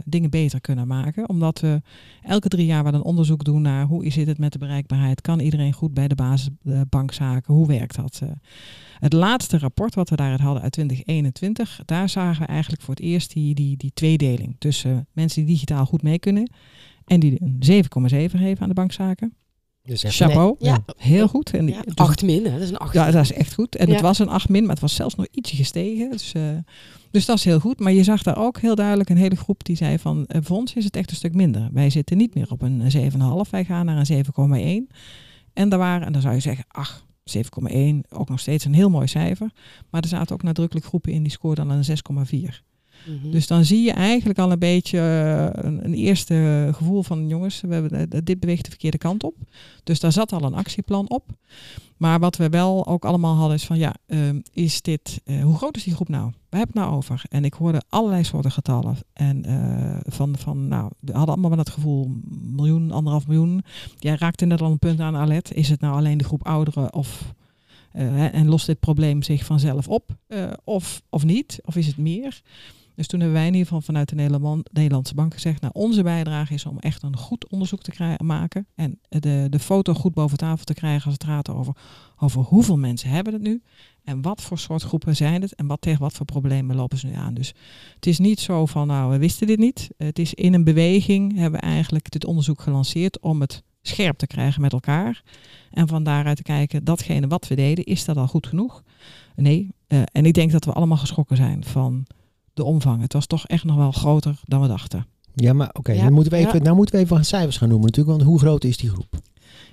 [SPEAKER 3] dingen beter kunnen maken. Omdat we elke drie jaar wel een onderzoek doen naar hoe zit het met de bereikbaarheid. Kan iedereen goed bij de basisbankzaken? Hoe werkt dat? eh? Het laatste rapport wat we daaruit hadden uit 2021, daar zagen we eigenlijk voor het eerst die, die, die tweedeling tussen mensen die digitaal goed mee kunnen en die een 7,7 geven aan de bankzaken.
[SPEAKER 1] Dus
[SPEAKER 3] Chapeau.
[SPEAKER 2] Ja.
[SPEAKER 3] Heel goed. En
[SPEAKER 2] Ja,
[SPEAKER 3] dus-
[SPEAKER 2] acht min, hè? dat is een acht.
[SPEAKER 3] ja, dat is echt goed. En
[SPEAKER 2] Ja.
[SPEAKER 3] het was een 8 min, maar het was zelfs nog ietsje gestegen. Dus, eh, dus dat is heel goed. Maar je zag daar ook heel duidelijk een hele groep die zei van... eh, voor ons is het echt een stuk minder. Wij zitten niet meer op een 7,5. Wij gaan naar een 7,1. En daar waren, en dan zou je zeggen, ach, 7,1. Ook nog steeds een heel mooi cijfer. Maar er zaten ook nadrukkelijk groepen in die scoorden dan een 6,4.
[SPEAKER 2] Mhm.
[SPEAKER 3] Dus dan zie je eigenlijk al een beetje eh, een, een eerste gevoel van jongens, we hebben, dit beweegt de verkeerde kant op. Dus daar zat al een actieplan op. Maar wat we wel ook allemaal hadden is van ja, ehm, is dit, eh, hoe groot is die groep nou? Waar hebben het nou over? En ik hoorde allerlei soorten getallen. En eh, van, van, nou, we hadden allemaal wel het gevoel, miljoen, anderhalf miljoen. Jij raakte net al een punt aan, Alet. Is het nou alleen de groep ouderen of... en lost dit probleem zich vanzelf op? of, of niet? Of is het meer? Dus toen hebben wij in ieder geval vanuit de Nederland- Nederlandse Bank gezegd, nou onze bijdrage is om echt een goed onderzoek te maken en de, de foto goed boven tafel te krijgen als het gaat over, over hoeveel mensen hebben het nu en wat voor soort groepen zijn het en wat tegen wat voor problemen lopen ze nu aan. Dus het is niet zo van, nou we wisten dit niet. Het is in een beweging hebben we eigenlijk dit onderzoek gelanceerd om het scherp te krijgen met elkaar. En van daaruit te kijken, datgene wat we deden, is dat al goed genoeg? Nee. Eh, en ik denk dat we allemaal geschrokken zijn van de omvang. Het was toch echt nog wel groter dan we dachten.
[SPEAKER 1] Ja, maar oké,
[SPEAKER 2] Ja,
[SPEAKER 1] dan moeten we even,
[SPEAKER 2] ja.
[SPEAKER 1] nou moeten we even wat cijfers gaan noemen natuurlijk. Want hoe groot is die groep?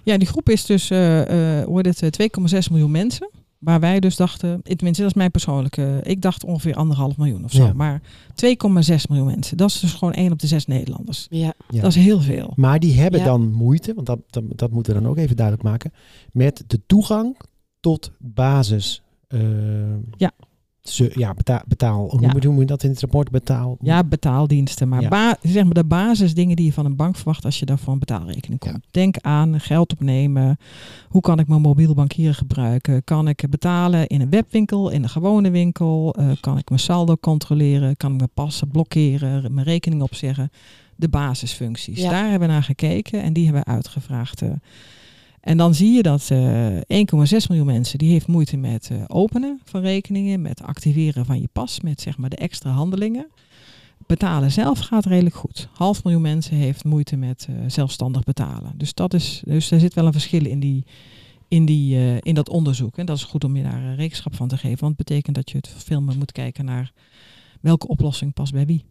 [SPEAKER 3] Ja, die groep is dus, eh eh, hoe heet het, eh, 2,6 miljoen mensen. Waar wij dus dachten, tenminste dat is mijn persoonlijke, ik dacht ongeveer anderhalf miljoen of zo.
[SPEAKER 1] Ja.
[SPEAKER 3] Maar 2,6 miljoen mensen, dat is dus gewoon 1 op de 6 Nederlanders.
[SPEAKER 2] ja.
[SPEAKER 1] Ja.
[SPEAKER 3] Dat is heel veel.
[SPEAKER 1] Maar die hebben
[SPEAKER 2] Ja.
[SPEAKER 1] dan moeite, want dat, dat, dat moeten we dan ook even duidelijk maken, met de toegang tot basis. eh,
[SPEAKER 3] Ja.
[SPEAKER 1] Ze, ja, betaal, betaal hoe
[SPEAKER 3] Ja.
[SPEAKER 1] noem je- hoe noem je dat in het rapport? Betaal.
[SPEAKER 3] Ja, betaaldiensten. Maar
[SPEAKER 1] Ja.
[SPEAKER 3] ba- zeg maar de basisdingen die je van een bank verwacht als je daar voor een betaalrekening komt.
[SPEAKER 1] Ja.
[SPEAKER 3] Denk aan geld opnemen. Hoe kan ik mijn mobiel bankieren gebruiken? Kan ik betalen in een webwinkel, in een gewone winkel? Eh, kan ik mijn saldo controleren? Kan ik mijn passen blokkeren? Mijn rekening opzeggen? De basisfuncties.
[SPEAKER 2] Ja.
[SPEAKER 3] Daar hebben we naar gekeken en die hebben we uitgevraagd. eh. En dan zie je dat eh 1,6 miljoen mensen die heeft moeite met eh, openen van rekeningen, met activeren van je pas, met zeg maar de extra handelingen. Betalen zelf gaat redelijk goed. Half miljoen mensen heeft moeite met eh, zelfstandig betalen. Dus, dat is, dus er zit wel een verschil in, die, in, die, eh, in dat onderzoek. En dat is goed om je daar eh, rekenschap van te geven. Want het betekent dat je het veel meer moet kijken naar welke oplossing past bij wie.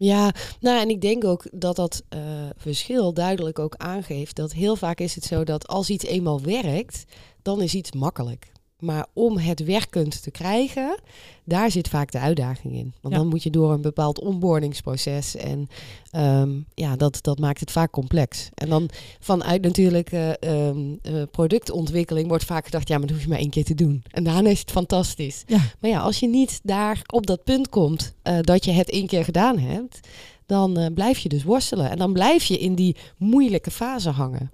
[SPEAKER 2] Ja, nou en ik denk ook dat dat eh, verschil duidelijk ook aangeeft dat heel vaak is het zo dat als iets eenmaal werkt, dan is iets makkelijk. Maar om het werkend te krijgen, daar zit vaak de uitdaging in. Want
[SPEAKER 3] Ja.
[SPEAKER 2] dan moet je door een bepaald onboardingsproces. En ehm, ja, dat, dat maakt het vaak complex. En dan vanuit natuurlijk eh, ehm, eh, productontwikkeling wordt vaak gedacht, ja, maar dat hoef je maar één keer te doen. En daarna is het fantastisch.
[SPEAKER 3] Ja.
[SPEAKER 2] Maar ja, als je niet daar op dat punt komt eh, dat je het één keer gedaan hebt, dan eh, blijf je dus worstelen. En dan blijf je in die moeilijke fase hangen.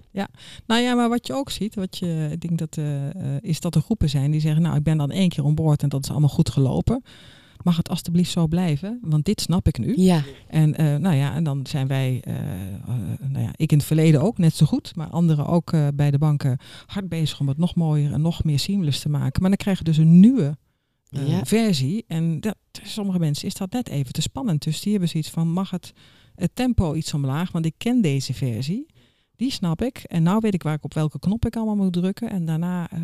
[SPEAKER 3] Nou ja, maar wat je ook ziet, wat je, ik denk dat, eh, is dat er groepen zijn die zeggen, nou ik ben dan één keer on boord en dat is allemaal goed gelopen. Mag het alstublieft zo blijven? Want dit snap ik nu.
[SPEAKER 2] Ja,
[SPEAKER 3] En eh, nou ja, en dan zijn wij, nou ja, ik in het verleden ook net zo goed, maar anderen ook bij de banken hard bezig om het nog mooier en nog meer seamless te maken. Maar dan krijg je dus een nieuwe eh,
[SPEAKER 2] Ja.
[SPEAKER 3] versie. En dat, sommige mensen is dat net even te spannend. Dus die hebben zoiets van, mag het, het tempo iets omlaag? Want ik ken deze versie. Die snap ik. En nou weet ik waar ik op welke knop ik allemaal moet drukken. En daarna, eh,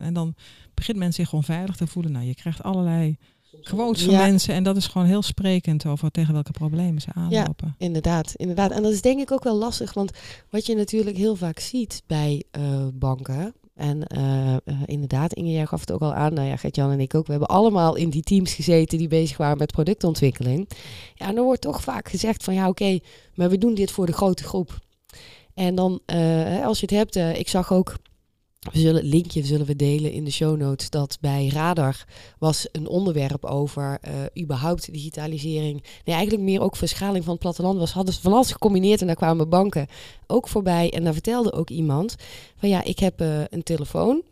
[SPEAKER 3] en dan begint men zich onveilig te voelen. Nou, je krijgt allerlei quotes van
[SPEAKER 2] Ja.
[SPEAKER 3] mensen. En dat is gewoon heel sprekend over tegen welke problemen ze aanlopen.
[SPEAKER 2] Inderdaad, inderdaad. En dat is denk ik ook wel lastig, want wat je natuurlijk heel vaak ziet bij eh, banken. En eh, eh, inderdaad, Inge, gaf het ook al aan. Nou ja, Gert-Jan en ik ook. We hebben allemaal in die teams gezeten die bezig waren met productontwikkeling. Ja, en dan wordt toch vaak gezegd van ja, oké, maar we doen dit voor de grote groep. En dan, eh, als je het hebt, ik zag ook, we zullen, linkje zullen we delen in de show notes, dat bij Radar was een onderwerp over eh, überhaupt digitalisering. Nee, eigenlijk meer ook verschaling van het platteland was. Hadden ze van alles gecombineerd en daar kwamen banken ook voorbij. En daar vertelde ook iemand van ja, ik heb eh, een telefoon.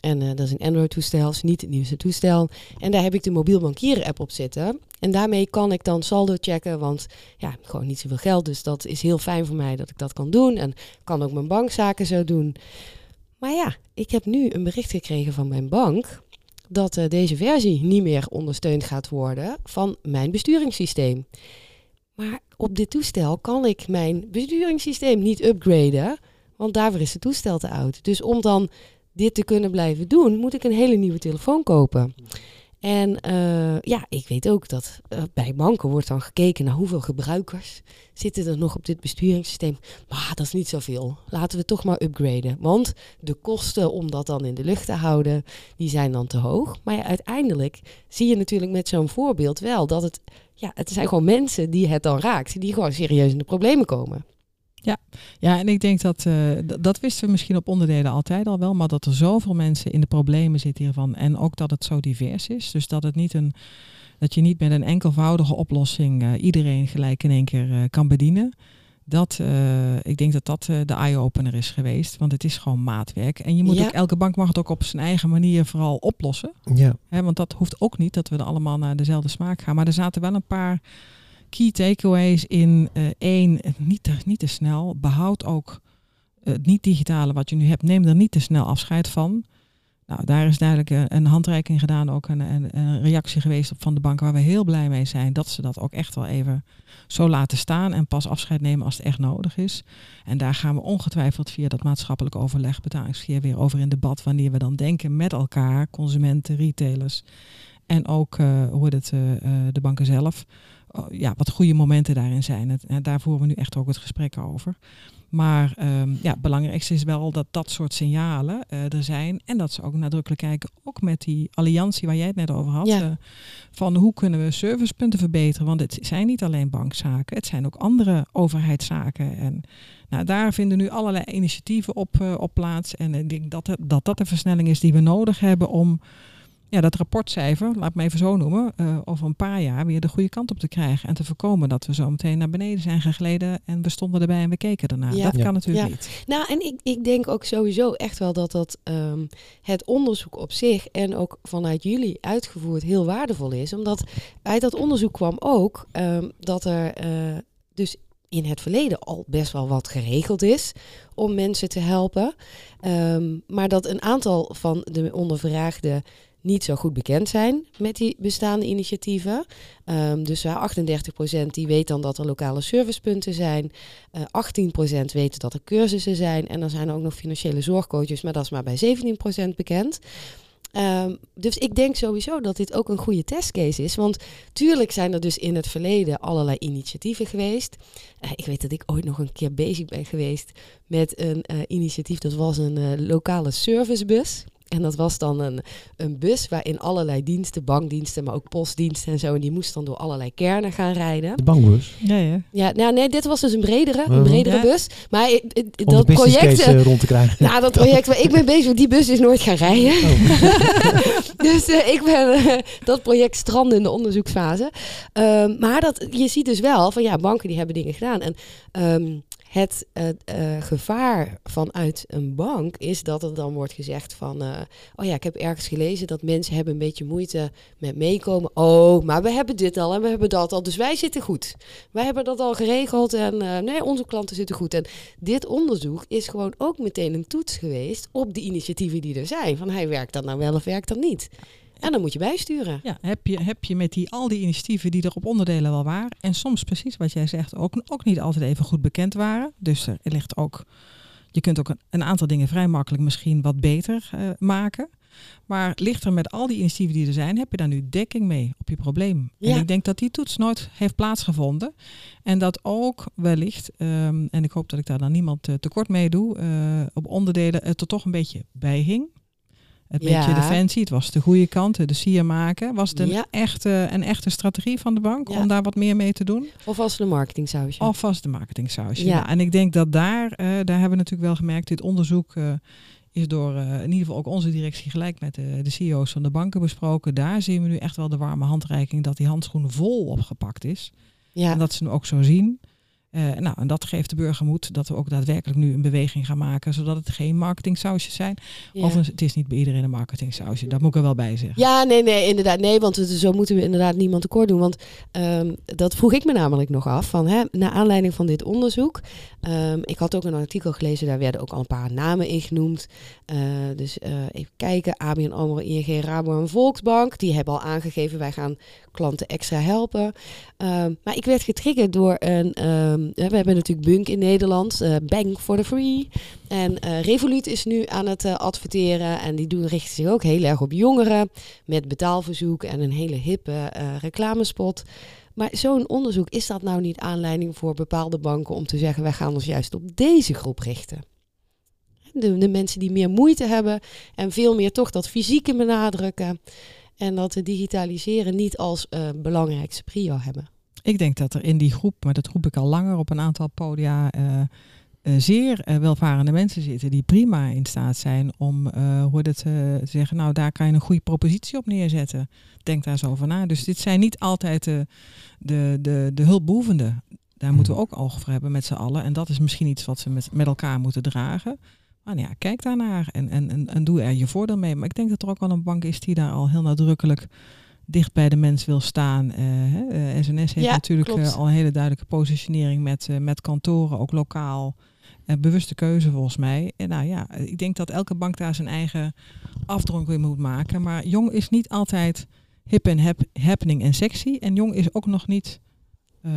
[SPEAKER 2] En eh, dat is een Android-toestel, is niet het nieuwste toestel. En daar heb ik de mobiel bankieren app op zitten. En daarmee kan ik dan saldo checken, want ja, gewoon niet zoveel geld. Dus dat is heel fijn voor mij dat ik dat kan doen. En kan ook mijn bankzaken zo doen. Maar ja, ik heb nu een bericht gekregen van mijn bank dat eh, deze versie niet meer ondersteund gaat worden van mijn besturingssysteem. Maar op dit toestel kan ik mijn besturingssysteem niet upgraden, want daarvoor is het toestel te oud. Dus om dan dit te kunnen blijven doen, moet ik een hele nieuwe telefoon kopen. En eh, ja, ik weet ook dat eh, bij banken wordt dan gekeken naar hoeveel gebruikers zitten er nog op dit besturingssysteem. Maar dat is niet zoveel. Laten we toch maar upgraden. Want de kosten om dat dan in de lucht te houden, die zijn dan te hoog. Maar uiteindelijk zie je natuurlijk met zo'n voorbeeld wel dat het, ja, het zijn gewoon mensen die het dan raakt, die gewoon serieus in de problemen komen.
[SPEAKER 3] Ja, en ik denk dat, eh, dat wisten we misschien op onderdelen altijd al wel, maar dat er zoveel mensen in de problemen zitten hiervan en ook dat het zo divers is. Dus dat het niet een, dat je niet met een enkelvoudige oplossing eh, iedereen gelijk in één keer eh, kan bedienen. Dat, ik denk dat dat de eye-opener is geweest, want het is gewoon maatwerk. En je moet
[SPEAKER 2] Ja.
[SPEAKER 3] ook, elke bank mag het ook op zijn eigen manier vooral oplossen.
[SPEAKER 1] Ja,
[SPEAKER 3] Hè, want dat hoeft ook niet dat we er allemaal naar dezelfde smaak gaan. Maar er zaten wel een paar key takeaways in. eh één, niet te, niet te snel. Behoud ook het niet-digitale wat je nu hebt. Neem er niet te snel afscheid van. Nou, daar is duidelijk eh, een handreiking gedaan, ook een, een, een reactie geweest van de bank waar we heel blij mee zijn. Dat ze dat ook echt wel even zo laten staan en pas afscheid nemen als het echt nodig is. En daar gaan we ongetwijfeld via dat maatschappelijk overleg, betalingsverkeer weer over in debat. Wanneer we dan denken met elkaar, consumenten, retailers en ook eh, heet het, eh, eh, de banken zelf. Oh, ja, wat goede momenten daarin zijn. Het, en daar voeren we nu echt ook het gesprek over. Maar ehm, ja, het belangrijkste is wel dat dat soort signalen eh, er zijn. En dat ze ook nadrukkelijk kijken, ook met die alliantie waar jij het net over had.
[SPEAKER 2] Ja.
[SPEAKER 3] eh, van hoe kunnen we servicepunten verbeteren? Want het zijn niet alleen bankzaken, het zijn ook andere overheidszaken. En nou, daar vinden nu allerlei initiatieven op, eh, op plaats. En ik denk dat, dat dat de versnelling is die we nodig hebben om ja, dat rapportcijfer, laat me even zo noemen, eh, over een paar jaar weer de goede kant op te krijgen. En te voorkomen dat we zo meteen naar beneden zijn gegleden en we stonden erbij en we keken ernaar.
[SPEAKER 2] Ja.
[SPEAKER 3] Dat
[SPEAKER 1] Ja.
[SPEAKER 3] kan natuurlijk
[SPEAKER 2] Ja.
[SPEAKER 3] niet.
[SPEAKER 2] Nou, en ik, ik denk ook sowieso echt wel dat dat ehm, het onderzoek op zich en ook vanuit jullie uitgevoerd heel waardevol is. Omdat uit dat onderzoek kwam ook ehm, dat er eh, dus in het verleden al best wel wat geregeld is om mensen te helpen. Ehm, maar dat een aantal van de ondervraagden niet zo goed bekend zijn met die bestaande initiatieven. Ehm, dus waar 38% die weet dan dat er lokale servicepunten zijn. Eh 18% weten dat er cursussen zijn. En dan zijn ook nog financiële zorgcoaches, maar dat is maar bij 17% bekend. Ehm, dus ik denk sowieso dat dit ook een goede testcase is. Want tuurlijk zijn er dus in het verleden allerlei initiatieven geweest. Eh, ik weet dat ik ooit nog een keer bezig ben geweest met een eh, initiatief. Dat was een eh, lokale servicebus. En dat was dan een, een bus waarin allerlei diensten, bankdiensten, maar ook postdiensten en zo. En die moest dan door allerlei kernen gaan rijden.
[SPEAKER 1] De bankbus.
[SPEAKER 3] Ja, ja.
[SPEAKER 2] Ja, nou nee, dit was dus een bredere, een bredere
[SPEAKER 3] Ja.
[SPEAKER 2] bus. Maar eh,
[SPEAKER 1] Om
[SPEAKER 2] dat project...
[SPEAKER 1] case
[SPEAKER 2] eh,
[SPEAKER 1] eh, rond te krijgen.
[SPEAKER 2] nou, dat project waar ik mee bezig ben, die bus is nooit gaan rijden. dus eh, ik ben dat project stranden in de onderzoeksfase. Ehm, maar dat, je ziet dus wel van ja, banken die hebben dingen gedaan. En ehm, het eh, eh, gevaar vanuit een bank is dat er dan wordt gezegd van... eh, oh ja, ik heb ergens gelezen dat mensen hebben een beetje moeite met meekomen. Oh, maar we hebben dit al en we hebben dat al, dus wij zitten goed. Wij hebben dat al geregeld en nee, onze klanten zitten goed. En dit onderzoek is gewoon ook meteen een toets geweest op de initiatieven die er zijn. Van hij werkt dat nou wel of werkt dat niet. En dan moet je bijsturen.
[SPEAKER 3] Ja, heb je, heb je met die, al die initiatieven die er op onderdelen wel waren. En soms precies wat jij zegt, ook, ook niet altijd even goed bekend waren. Dus er ligt ook, je kunt ook een, een aantal dingen vrij makkelijk misschien wat beter eh, maken. Maar ligt er met al die initiatieven die er zijn, heb je daar nu dekking mee op je probleem?
[SPEAKER 2] Ja.
[SPEAKER 3] En ik denk dat die toets nooit heeft plaatsgevonden. En dat ook wellicht, ehm, en ik hoop dat ik daar dan niemand eh, tekort mee doe, eh, op onderdelen het er toch een beetje bij hing. Het
[SPEAKER 2] Ja.
[SPEAKER 3] beetje defensie, het was de goede kant, de sier maken. Was het een,
[SPEAKER 2] Ja.
[SPEAKER 3] echte, een echte strategie van de bank
[SPEAKER 2] Ja.
[SPEAKER 3] om daar wat meer mee te doen?
[SPEAKER 2] Of als een marketingsausje.
[SPEAKER 3] Of was het de marketingsausje?
[SPEAKER 2] Ja.
[SPEAKER 3] Nou, en ik denk dat daar, eh, daar hebben we natuurlijk wel gemerkt, dit onderzoek eh, is door eh, in ieder geval ook onze directie gelijk met de, de CEO's van de banken besproken. Daar zien we nu echt wel de warme handreiking dat die handschoen vol opgepakt is.
[SPEAKER 2] ja.
[SPEAKER 3] En dat ze hem ook zo zien. Eh, nou, en dat geeft de burger moed dat we ook daadwerkelijk nu een beweging gaan maken, zodat het geen marketingsausjes zijn.
[SPEAKER 2] ja.
[SPEAKER 3] Of een- het is niet bij iedereen een marketingsausje, dat moet ik er wel bij zeggen.
[SPEAKER 2] Ja, nee, nee, inderdaad. Nee, want het- zo moeten we inderdaad niemand tekort doen. Want ehm, dat vroeg ik me namelijk nog af. Van, hè, naar aanleiding van dit onderzoek. Ehm, ik had ook een artikel gelezen, daar werden ook al een paar namen in genoemd. Eh, dus eh, even kijken. ABN AMRO, ING, Rabo en Volksbank. Die hebben al aangegeven, wij gaan klanten extra helpen. Ehm, maar ik werd getriggerd door een... ehm, we hebben natuurlijk Bunk in Nederland. eh, Bank for the Free. En Revolut is nu aan het adverteren. En die doen, richten zich ook heel erg op jongeren. Met betaalverzoek en een hele hippe reclamespot. Maar zo'n onderzoek, is dat nou niet aanleiding voor bepaalde banken om te zeggen... wij gaan ons juist op deze groep richten? De, de mensen die meer moeite hebben en veel meer toch dat fysieke benadrukken. En dat het digitaliseren niet als eh, belangrijkste prio hebben.
[SPEAKER 3] Ik denk dat er in die groep, maar dat roep ik al langer op een aantal podia, eh, eh, zeer eh, welvarende mensen zitten die prima in staat zijn om, eh hoe het, te zeggen, nou daar kan je een goede propositie op neerzetten. Denk daar zo over na. Dus dit zijn niet altijd de, de, de, de hulpbehoevenden. Daar moeten we ook oog voor hebben met z'n allen. En dat is misschien iets wat ze met, met elkaar moeten dragen. Maar nou ja, kijk daarnaar en, en, en, en doe er je voordeel mee. Maar ik denk dat er ook wel een bank is die daar al heel nadrukkelijk dicht bij de mens wil staan. Eh, hè, eh, SNS heeft
[SPEAKER 2] Ja,
[SPEAKER 3] natuurlijk
[SPEAKER 2] klopt.
[SPEAKER 3] eh, al een hele duidelijke positionering met, eh, met kantoren, ook lokaal. Eh, bewuste keuze volgens mij. En nou ja, ik denk dat elke bank daar zijn eigen afdronk in moet maken. Maar jong is niet altijd hip en hap, happening en sexy. En jong is ook nog niet eh,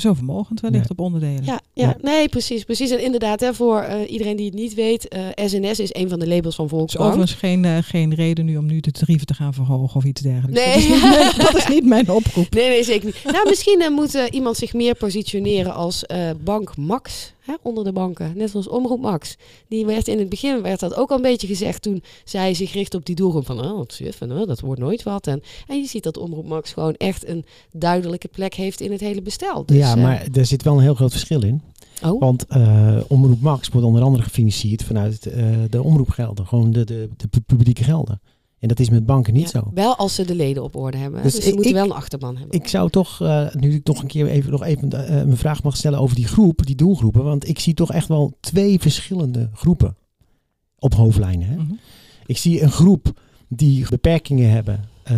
[SPEAKER 3] zo vermogend wellicht
[SPEAKER 1] Nee.
[SPEAKER 3] op onderdelen.
[SPEAKER 2] Ja, ja, nee, precies. precies. En inderdaad, hè, voor eh, iedereen die het niet weet, eh, SNS is een van de labels van
[SPEAKER 3] Het is
[SPEAKER 2] Volksbank.
[SPEAKER 3] overigens geen, eh, geen reden nu om nu de tarieven te gaan verhogen of iets dergelijks.
[SPEAKER 2] Nee.
[SPEAKER 3] Dat, is niet mijn, dat is niet mijn oproep.
[SPEAKER 2] Nee, nee, zeker niet. Nou, misschien moet iemand zich meer positioneren als eh, Bank Max hè, onder de banken. Net zoals Omroep Max. Die werd in het begin werd dat ook al een beetje gezegd toen zij zich richt op die doelgroep van oh, suf en oh, dat wordt nooit wat. En, en je ziet dat Omroep Max gewoon echt een duidelijke plek heeft in het hele bestel. Dus,
[SPEAKER 1] ja,
[SPEAKER 2] eh,
[SPEAKER 1] maar er zit wel een heel groot verschil in.
[SPEAKER 2] oh,
[SPEAKER 1] Want eh, Omroep Max wordt onder andere gefinancierd vanuit eh, de omroepgelden. Gewoon de, de, de pu- publieke gelden. En dat is met banken niet
[SPEAKER 2] ja,
[SPEAKER 1] zo.
[SPEAKER 2] Wel als ze de leden op orde hebben.
[SPEAKER 1] Dus
[SPEAKER 2] Dus, ze
[SPEAKER 1] ik-
[SPEAKER 2] moeten
[SPEAKER 1] ik-
[SPEAKER 2] wel een achterban hebben.
[SPEAKER 1] Ik zou toch, eh, nu ik toch een keer even, nog even eh, mijn vraag mag stellen over die groep, die doelgroepen. Want ik zie toch echt wel twee verschillende groepen op hoofdlijnen. Hè?
[SPEAKER 3] Mhm.
[SPEAKER 1] Ik zie een groep die beperkingen hebben, eh,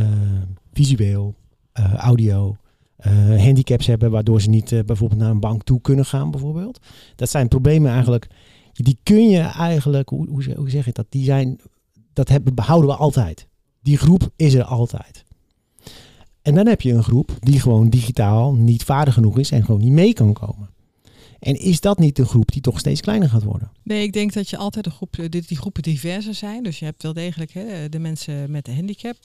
[SPEAKER 1] visueel, eh, audio, eh, handicaps hebben, waardoor ze niet eh, bijvoorbeeld naar een bank toe kunnen gaan, bijvoorbeeld. Dat zijn problemen eigenlijk, die kun je eigenlijk, hoe, hoe, hoe zeg ik dat, die zijn, dat hebben, behouden we altijd. Die groep is er altijd. En dan heb je een groep die gewoon digitaal niet vaardig genoeg is en gewoon niet mee kan komen. En is dat niet een groep die toch steeds kleiner gaat worden?
[SPEAKER 3] Nee, ik denk dat je altijd een groep, eh, dit- die groepen diverser zijn. Dus je hebt wel degelijk hè, de mensen met een handicap,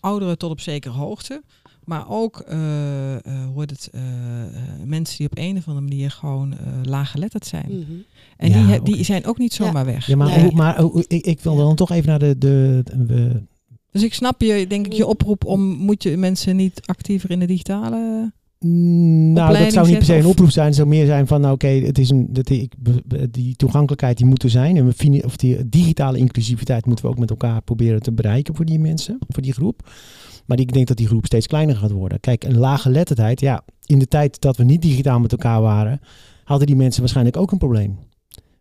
[SPEAKER 3] ouderen tot op zekere hoogte. Maar ook eh, eh, hoe heet het, eh, eh, mensen die op een of andere manier gewoon eh laaggeletterd zijn.
[SPEAKER 2] Mhm.
[SPEAKER 3] En
[SPEAKER 1] Ja,
[SPEAKER 3] die, die zijn ook niet
[SPEAKER 2] Ja.
[SPEAKER 3] zomaar weg.
[SPEAKER 1] Ja, maar,
[SPEAKER 2] Nee.
[SPEAKER 1] hoe- maar hoe- ik, ik wil dan toch even naar de... de, de-
[SPEAKER 3] Dus ik snap je, denk ik, je oproep om, moet je mensen niet actiever in de digitale...
[SPEAKER 1] Mm, nou, dat zou niet per se een oproep zijn. Het zou meer zijn van, nou oké, het is een, dat ik, die toegankelijkheid die moet er zijn. En we of die digitale inclusiviteit moeten we ook met elkaar proberen te bereiken voor die mensen, voor die groep. Maar ik denk dat die groep steeds kleiner gaat worden. Kijk, een lage letterdheid, ja, in de tijd dat we niet digitaal met elkaar waren, hadden die mensen waarschijnlijk ook een probleem.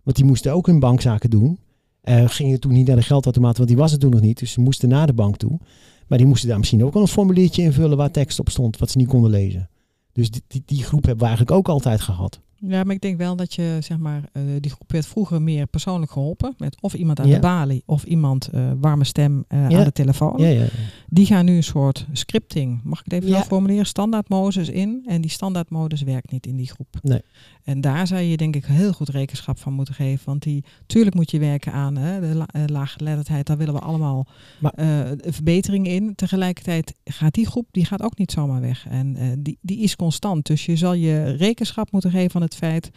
[SPEAKER 1] Want die moesten ook hun bankzaken doen. Eh, gingen toen niet naar de geldautomaat, want die was er toen nog niet. Dus ze moesten naar de bank toe. Maar die moesten daar misschien ook wel een formuliertje invullen waar tekst op stond, wat ze niet konden lezen. Dus die, die, die groep hebben we eigenlijk ook altijd gehad.
[SPEAKER 3] Ja, maar ik denk wel dat je, zeg maar, eh, die groep werd vroeger meer persoonlijk geholpen. Met of iemand aan
[SPEAKER 1] Ja.
[SPEAKER 3] de balie of iemand eh, warme stem eh,
[SPEAKER 1] Ja.
[SPEAKER 3] aan de telefoon.
[SPEAKER 1] Ja, ja.
[SPEAKER 3] Die gaan nu een soort scripting, mag ik het even zo formuleren, standaardmodus in. En die standaardmodus werkt niet in die groep.
[SPEAKER 1] Nee.
[SPEAKER 3] En daar zou je denk ik heel goed rekenschap van moeten geven. Want die, tuurlijk moet je werken aan hè, de la, eh, laaggeletterdheid. Daar willen we allemaal
[SPEAKER 1] Maar-
[SPEAKER 3] eh, verbetering in. Tegelijkertijd gaat die groep, die gaat ook niet zomaar weg. En eh, die, die is constant. Dus je zal je rekenschap moeten geven van het feit,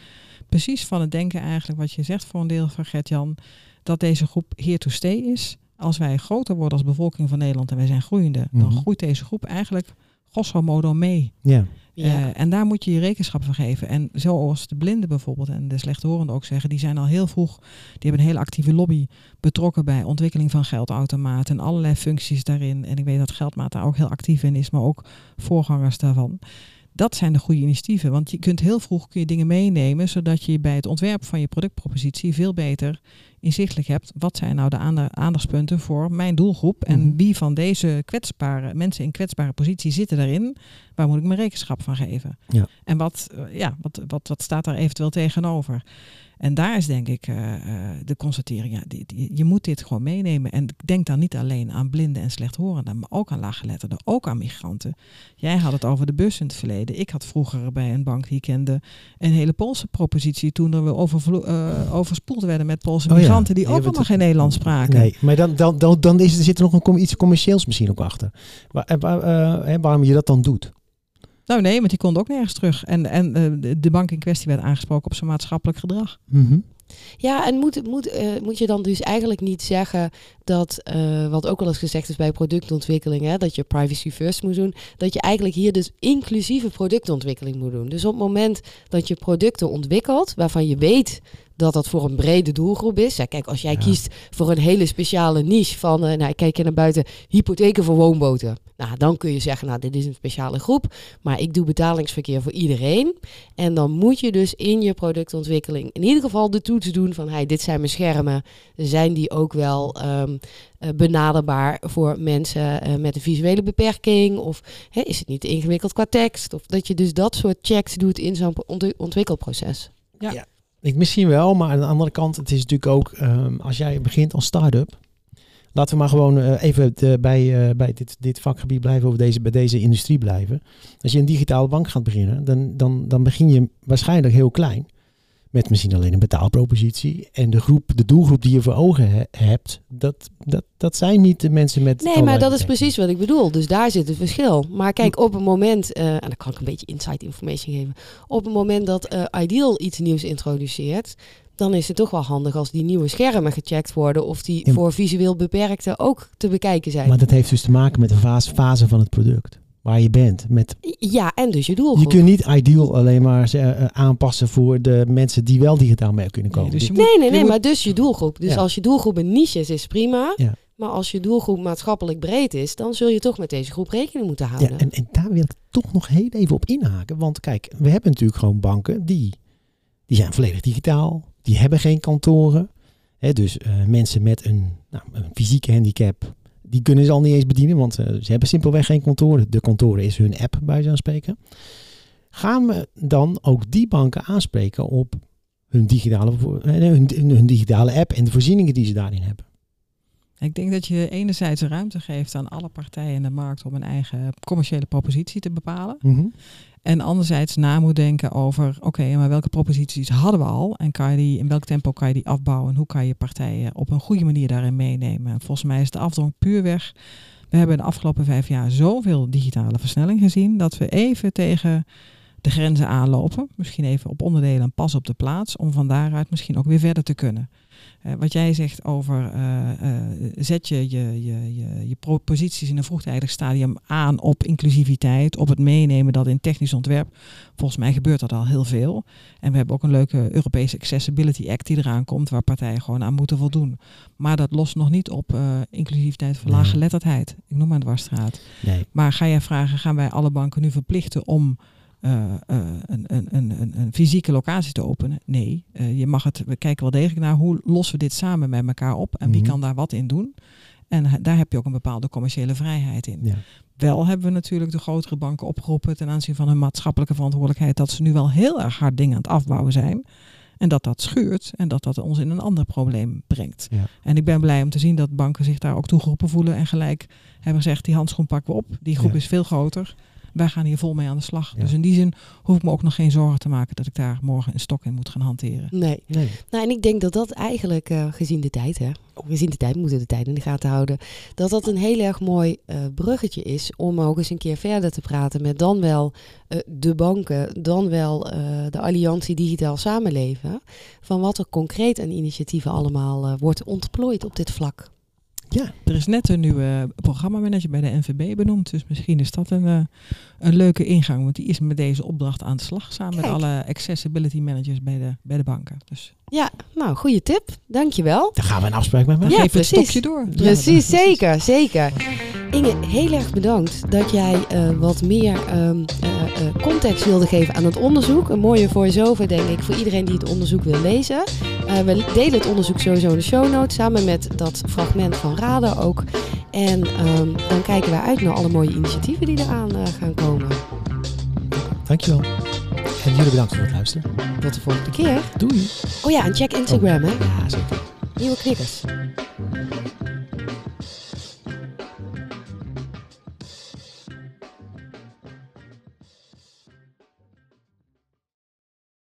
[SPEAKER 3] precies van het denken eigenlijk wat je zegt voor een deel van Gert-Jan, dat deze groep here to stay is. Als wij groter worden als bevolking van Nederland en wij zijn groeiende, dan
[SPEAKER 1] Mhm.
[SPEAKER 3] groeit deze groep eigenlijk grosso modo mee.
[SPEAKER 1] ja.
[SPEAKER 2] Ja.
[SPEAKER 3] Eh, en daar moet je je rekenschap van geven. En zoals de blinden bijvoorbeeld en de slechthorenden ook zeggen, die zijn al heel vroeg, die hebben een hele actieve lobby betrokken bij ontwikkeling van geldautomaten en allerlei functies daarin. En ik weet dat Geldmaat daar ook heel actief in is, maar ook voorgangers daarvan. Dat zijn de goede initiatieven, want je kunt heel vroeg kun je dingen meenemen, zodat je bij het ontwerp van je productpropositie veel beter inzichtelijk hebt. Wat zijn nou de aanda- aandachtspunten voor mijn doelgroep en
[SPEAKER 1] Mhm.
[SPEAKER 3] wie van deze kwetsbare mensen in kwetsbare positie zitten daarin? Waar moet ik mijn rekenschap van geven?
[SPEAKER 1] Ja.
[SPEAKER 3] En wat, eh, ja, wat, wat, wat staat daar eventueel tegenover? En daar is denk ik eh, eh, de constatering, ja, die, die- je moet dit gewoon meenemen. En denk dan niet alleen aan blinden en slechthorenden, maar ook aan laaggeletterden, ook aan migranten. Jij had het over de bus in het verleden. Ik had vroeger bij een bank die ik kende een hele Poolse propositie toen er we overvlo- eh, overspoeld werden met Poolse
[SPEAKER 1] Oh ja.
[SPEAKER 3] migranten die ook allemaal
[SPEAKER 1] het-
[SPEAKER 3] geen Nederlands spraken.
[SPEAKER 1] Nee, maar dan, dan, dan, dan is, er zit er nog een, iets commercieels misschien ook achter. Waar, waarom je dat dan doet.
[SPEAKER 3] Nou nee, want die konden ook nergens terug. En, en eh, de- bank in kwestie werd aangesproken op zijn maatschappelijk gedrag.
[SPEAKER 1] Mhm.
[SPEAKER 2] Ja, en moet, moet, eh, moet je dan dus eigenlijk niet zeggen dat, eh, wat ook wel eens gezegd is bij productontwikkeling, hè, dat je privacy first moet doen, dat je eigenlijk hier dus inclusieve productontwikkeling moet doen. Dus op het moment dat je producten ontwikkelt, waarvan je weet dat dat voor een brede doelgroep is. Ja, kijk, als jij
[SPEAKER 1] Ja.
[SPEAKER 2] kiest voor een hele speciale niche van, eh, nou, ik kijk je naar buiten, hypotheken voor woonboten. Nou, dan kun je zeggen, nou, dit is een speciale groep, maar ik doe betalingsverkeer voor iedereen. En dan moet je dus in je productontwikkeling in ieder geval de toets doen van, hey, dit zijn mijn schermen. Zijn die ook wel ehm, eh, benaderbaar voor mensen eh, met een visuele beperking? Of hè, is het niet te ingewikkeld qua tekst? Of dat je dus dat soort checks doet in zo'n ont- ontwikkelproces.
[SPEAKER 1] Ik, misschien wel, maar aan de andere kant, het is natuurlijk ook, ehm, als jij begint als start-up, laten we maar gewoon eh, even bij, eh, bij dit, dit vakgebied blijven, of deze, bij deze industrie blijven. Als je een digitale bank gaat beginnen, dan, dan, dan begin je waarschijnlijk heel klein. Met misschien alleen een betaalpropositie. En de groep, de doelgroep die je voor ogen he- hebt, dat, dat, dat zijn niet de mensen met.
[SPEAKER 2] Nee, maar dat is precies wat ik bedoel. Dus daar zit het verschil. Maar kijk, op het moment, eh, en dan kan ik een beetje inside information geven. Op het moment dat eh, Ideal iets nieuws introduceert, dan is het toch wel handig als die nieuwe schermen gecheckt worden of die
[SPEAKER 1] Ja.
[SPEAKER 2] voor visueel beperkten ook te bekijken zijn.
[SPEAKER 1] Maar dat heeft dus te maken met de fase, fase van het product. Waar je bent. Met,
[SPEAKER 2] Ja, en dus je
[SPEAKER 1] je
[SPEAKER 2] doelgroep.
[SPEAKER 1] kunt niet ideal alleen maar eh, eh, aanpassen voor de mensen die wel digitaal mee kunnen komen.
[SPEAKER 3] Nee, dus je
[SPEAKER 2] Nee,
[SPEAKER 3] moet-
[SPEAKER 2] nee,
[SPEAKER 3] je
[SPEAKER 2] nee,
[SPEAKER 3] moet-
[SPEAKER 2] maar dus je doelgroep. Dus
[SPEAKER 1] Ja.
[SPEAKER 2] als je doelgroep een niche is, is prima.
[SPEAKER 1] Ja.
[SPEAKER 2] Maar als je doelgroep maatschappelijk breed is, dan zul je toch met deze groep rekening moeten houden.
[SPEAKER 1] Ja, en, en daar wil ik toch nog heel even op inhaken. Want kijk, we hebben natuurlijk gewoon banken die, die zijn volledig digitaal. Die hebben geen kantoren. Hè, dus eh, mensen met een, nou, een fysieke handicap, die kunnen ze al niet eens bedienen. Want eh, ze hebben simpelweg geen kantoren. De kantoren is hun app, bij zo'n spreken. Gaan we dan ook die banken aanspreken op hun digitale, eh, hun, hun digitale app en de voorzieningen die ze daarin hebben?
[SPEAKER 3] Ik denk dat je enerzijds ruimte geeft aan alle partijen in de markt om een eigen commerciële propositie te bepalen. En anderzijds na moet denken over, oké, maar welke proposities hadden we al? En kan je die, in welk tempo kan je die afbouwen? En hoe kan je partijen op een goede manier daarin meenemen? En volgens mij is de afdronk puurweg We hebben de afgelopen vijf jaar zoveel digitale versnelling gezien dat we even tegen de grenzen aanlopen. Misschien even op onderdelen een pas op de plaats om van daaruit misschien ook weer verder te kunnen. Uh, wat jij zegt over uh, uh, zet je je, je, je je proposities in een vroegtijdig stadium aan op inclusiviteit, op het meenemen dat in technisch ontwerp. Volgens mij gebeurt dat al heel veel. En we hebben ook een leuke Europese Accessibility Act die eraan komt, waar partijen gewoon aan moeten voldoen. Maar dat lost nog niet op inclusiviteit voor nee. laaggeletterdheid. Ik noem maar een dwarsstraat.
[SPEAKER 1] Nee.
[SPEAKER 3] Maar ga jij vragen, gaan wij alle banken nu verplichten om uh, uh, een, een, een, een, fysieke locatie te openen. Nee, uh, je mag het, we kijken wel degelijk naar hoe lossen we dit samen met elkaar op en wie
[SPEAKER 1] Mhm.
[SPEAKER 3] kan daar wat in doen. En daar heb je ook een bepaalde commerciële vrijheid in.
[SPEAKER 1] Ja.
[SPEAKER 3] Wel hebben we natuurlijk de grotere banken opgeroepen ten aanzien van hun maatschappelijke verantwoordelijkheid dat ze nu wel heel erg hard dingen aan het afbouwen zijn. En dat dat schuurt en dat dat ons in een ander probleem brengt.
[SPEAKER 1] Ja.
[SPEAKER 3] En ik ben blij om te zien dat banken zich daar ook toe geroepen voelen en gelijk hebben gezegd die handschoen pakken we op. Die groep
[SPEAKER 1] Ja.
[SPEAKER 3] is veel groter. Wij gaan hier vol mee aan de slag.
[SPEAKER 1] Ja.
[SPEAKER 3] Dus in die zin hoef ik me ook nog geen zorgen te maken dat ik daar morgen een stok in moet gaan hanteren.
[SPEAKER 2] Nee.
[SPEAKER 1] Nee.
[SPEAKER 2] Nou, en ik denk dat dat eigenlijk, eh, gezien de tijd, hè, gezien de tijd, we moeten de tijd in de gaten houden, dat dat een heel erg mooi eh, bruggetje is om ook eens een keer verder te praten met dan wel eh, de banken, dan wel eh, de Alliantie Digitaal Samenleven, van wat er concreet aan initiatieven allemaal eh, wordt ontplooid op dit vlak.
[SPEAKER 1] Ja,
[SPEAKER 3] Er is net een nieuwe programmamanager bij de NVB benoemd. Dus misschien is dat een, eh, een leuke ingang. Want die is met deze opdracht aan de slag. Samen
[SPEAKER 2] Kijk.
[SPEAKER 3] met alle accessibility managers bij de, bij de banken. Dus
[SPEAKER 2] Ja, nou, goede tip. Dankjewel.
[SPEAKER 1] dan gaan we een afspraak met mij.
[SPEAKER 2] Ja,
[SPEAKER 3] geef het
[SPEAKER 2] precies.
[SPEAKER 3] stokje door.
[SPEAKER 2] Precies, zeker, zeker. Inge, heel erg bedankt dat jij eh, wat meer ehm, eh, eh, context wilde geven aan het onderzoek. Een mooie voice-over, denk ik, voor iedereen die het onderzoek wil lezen. Eh, we delen het onderzoek sowieso in de show notes, samen met dat fragment van Ook. En ehm, dan kijken wij uit naar alle mooie initiatieven die eraan eh, gaan komen.
[SPEAKER 1] Dankjewel. En jullie bedankt voor het luisteren.
[SPEAKER 2] Tot de volgende keer.
[SPEAKER 1] Doei.
[SPEAKER 2] Oh ja, en check Instagram, hè.
[SPEAKER 1] Ja, zeker.
[SPEAKER 2] Nieuwe knikkers.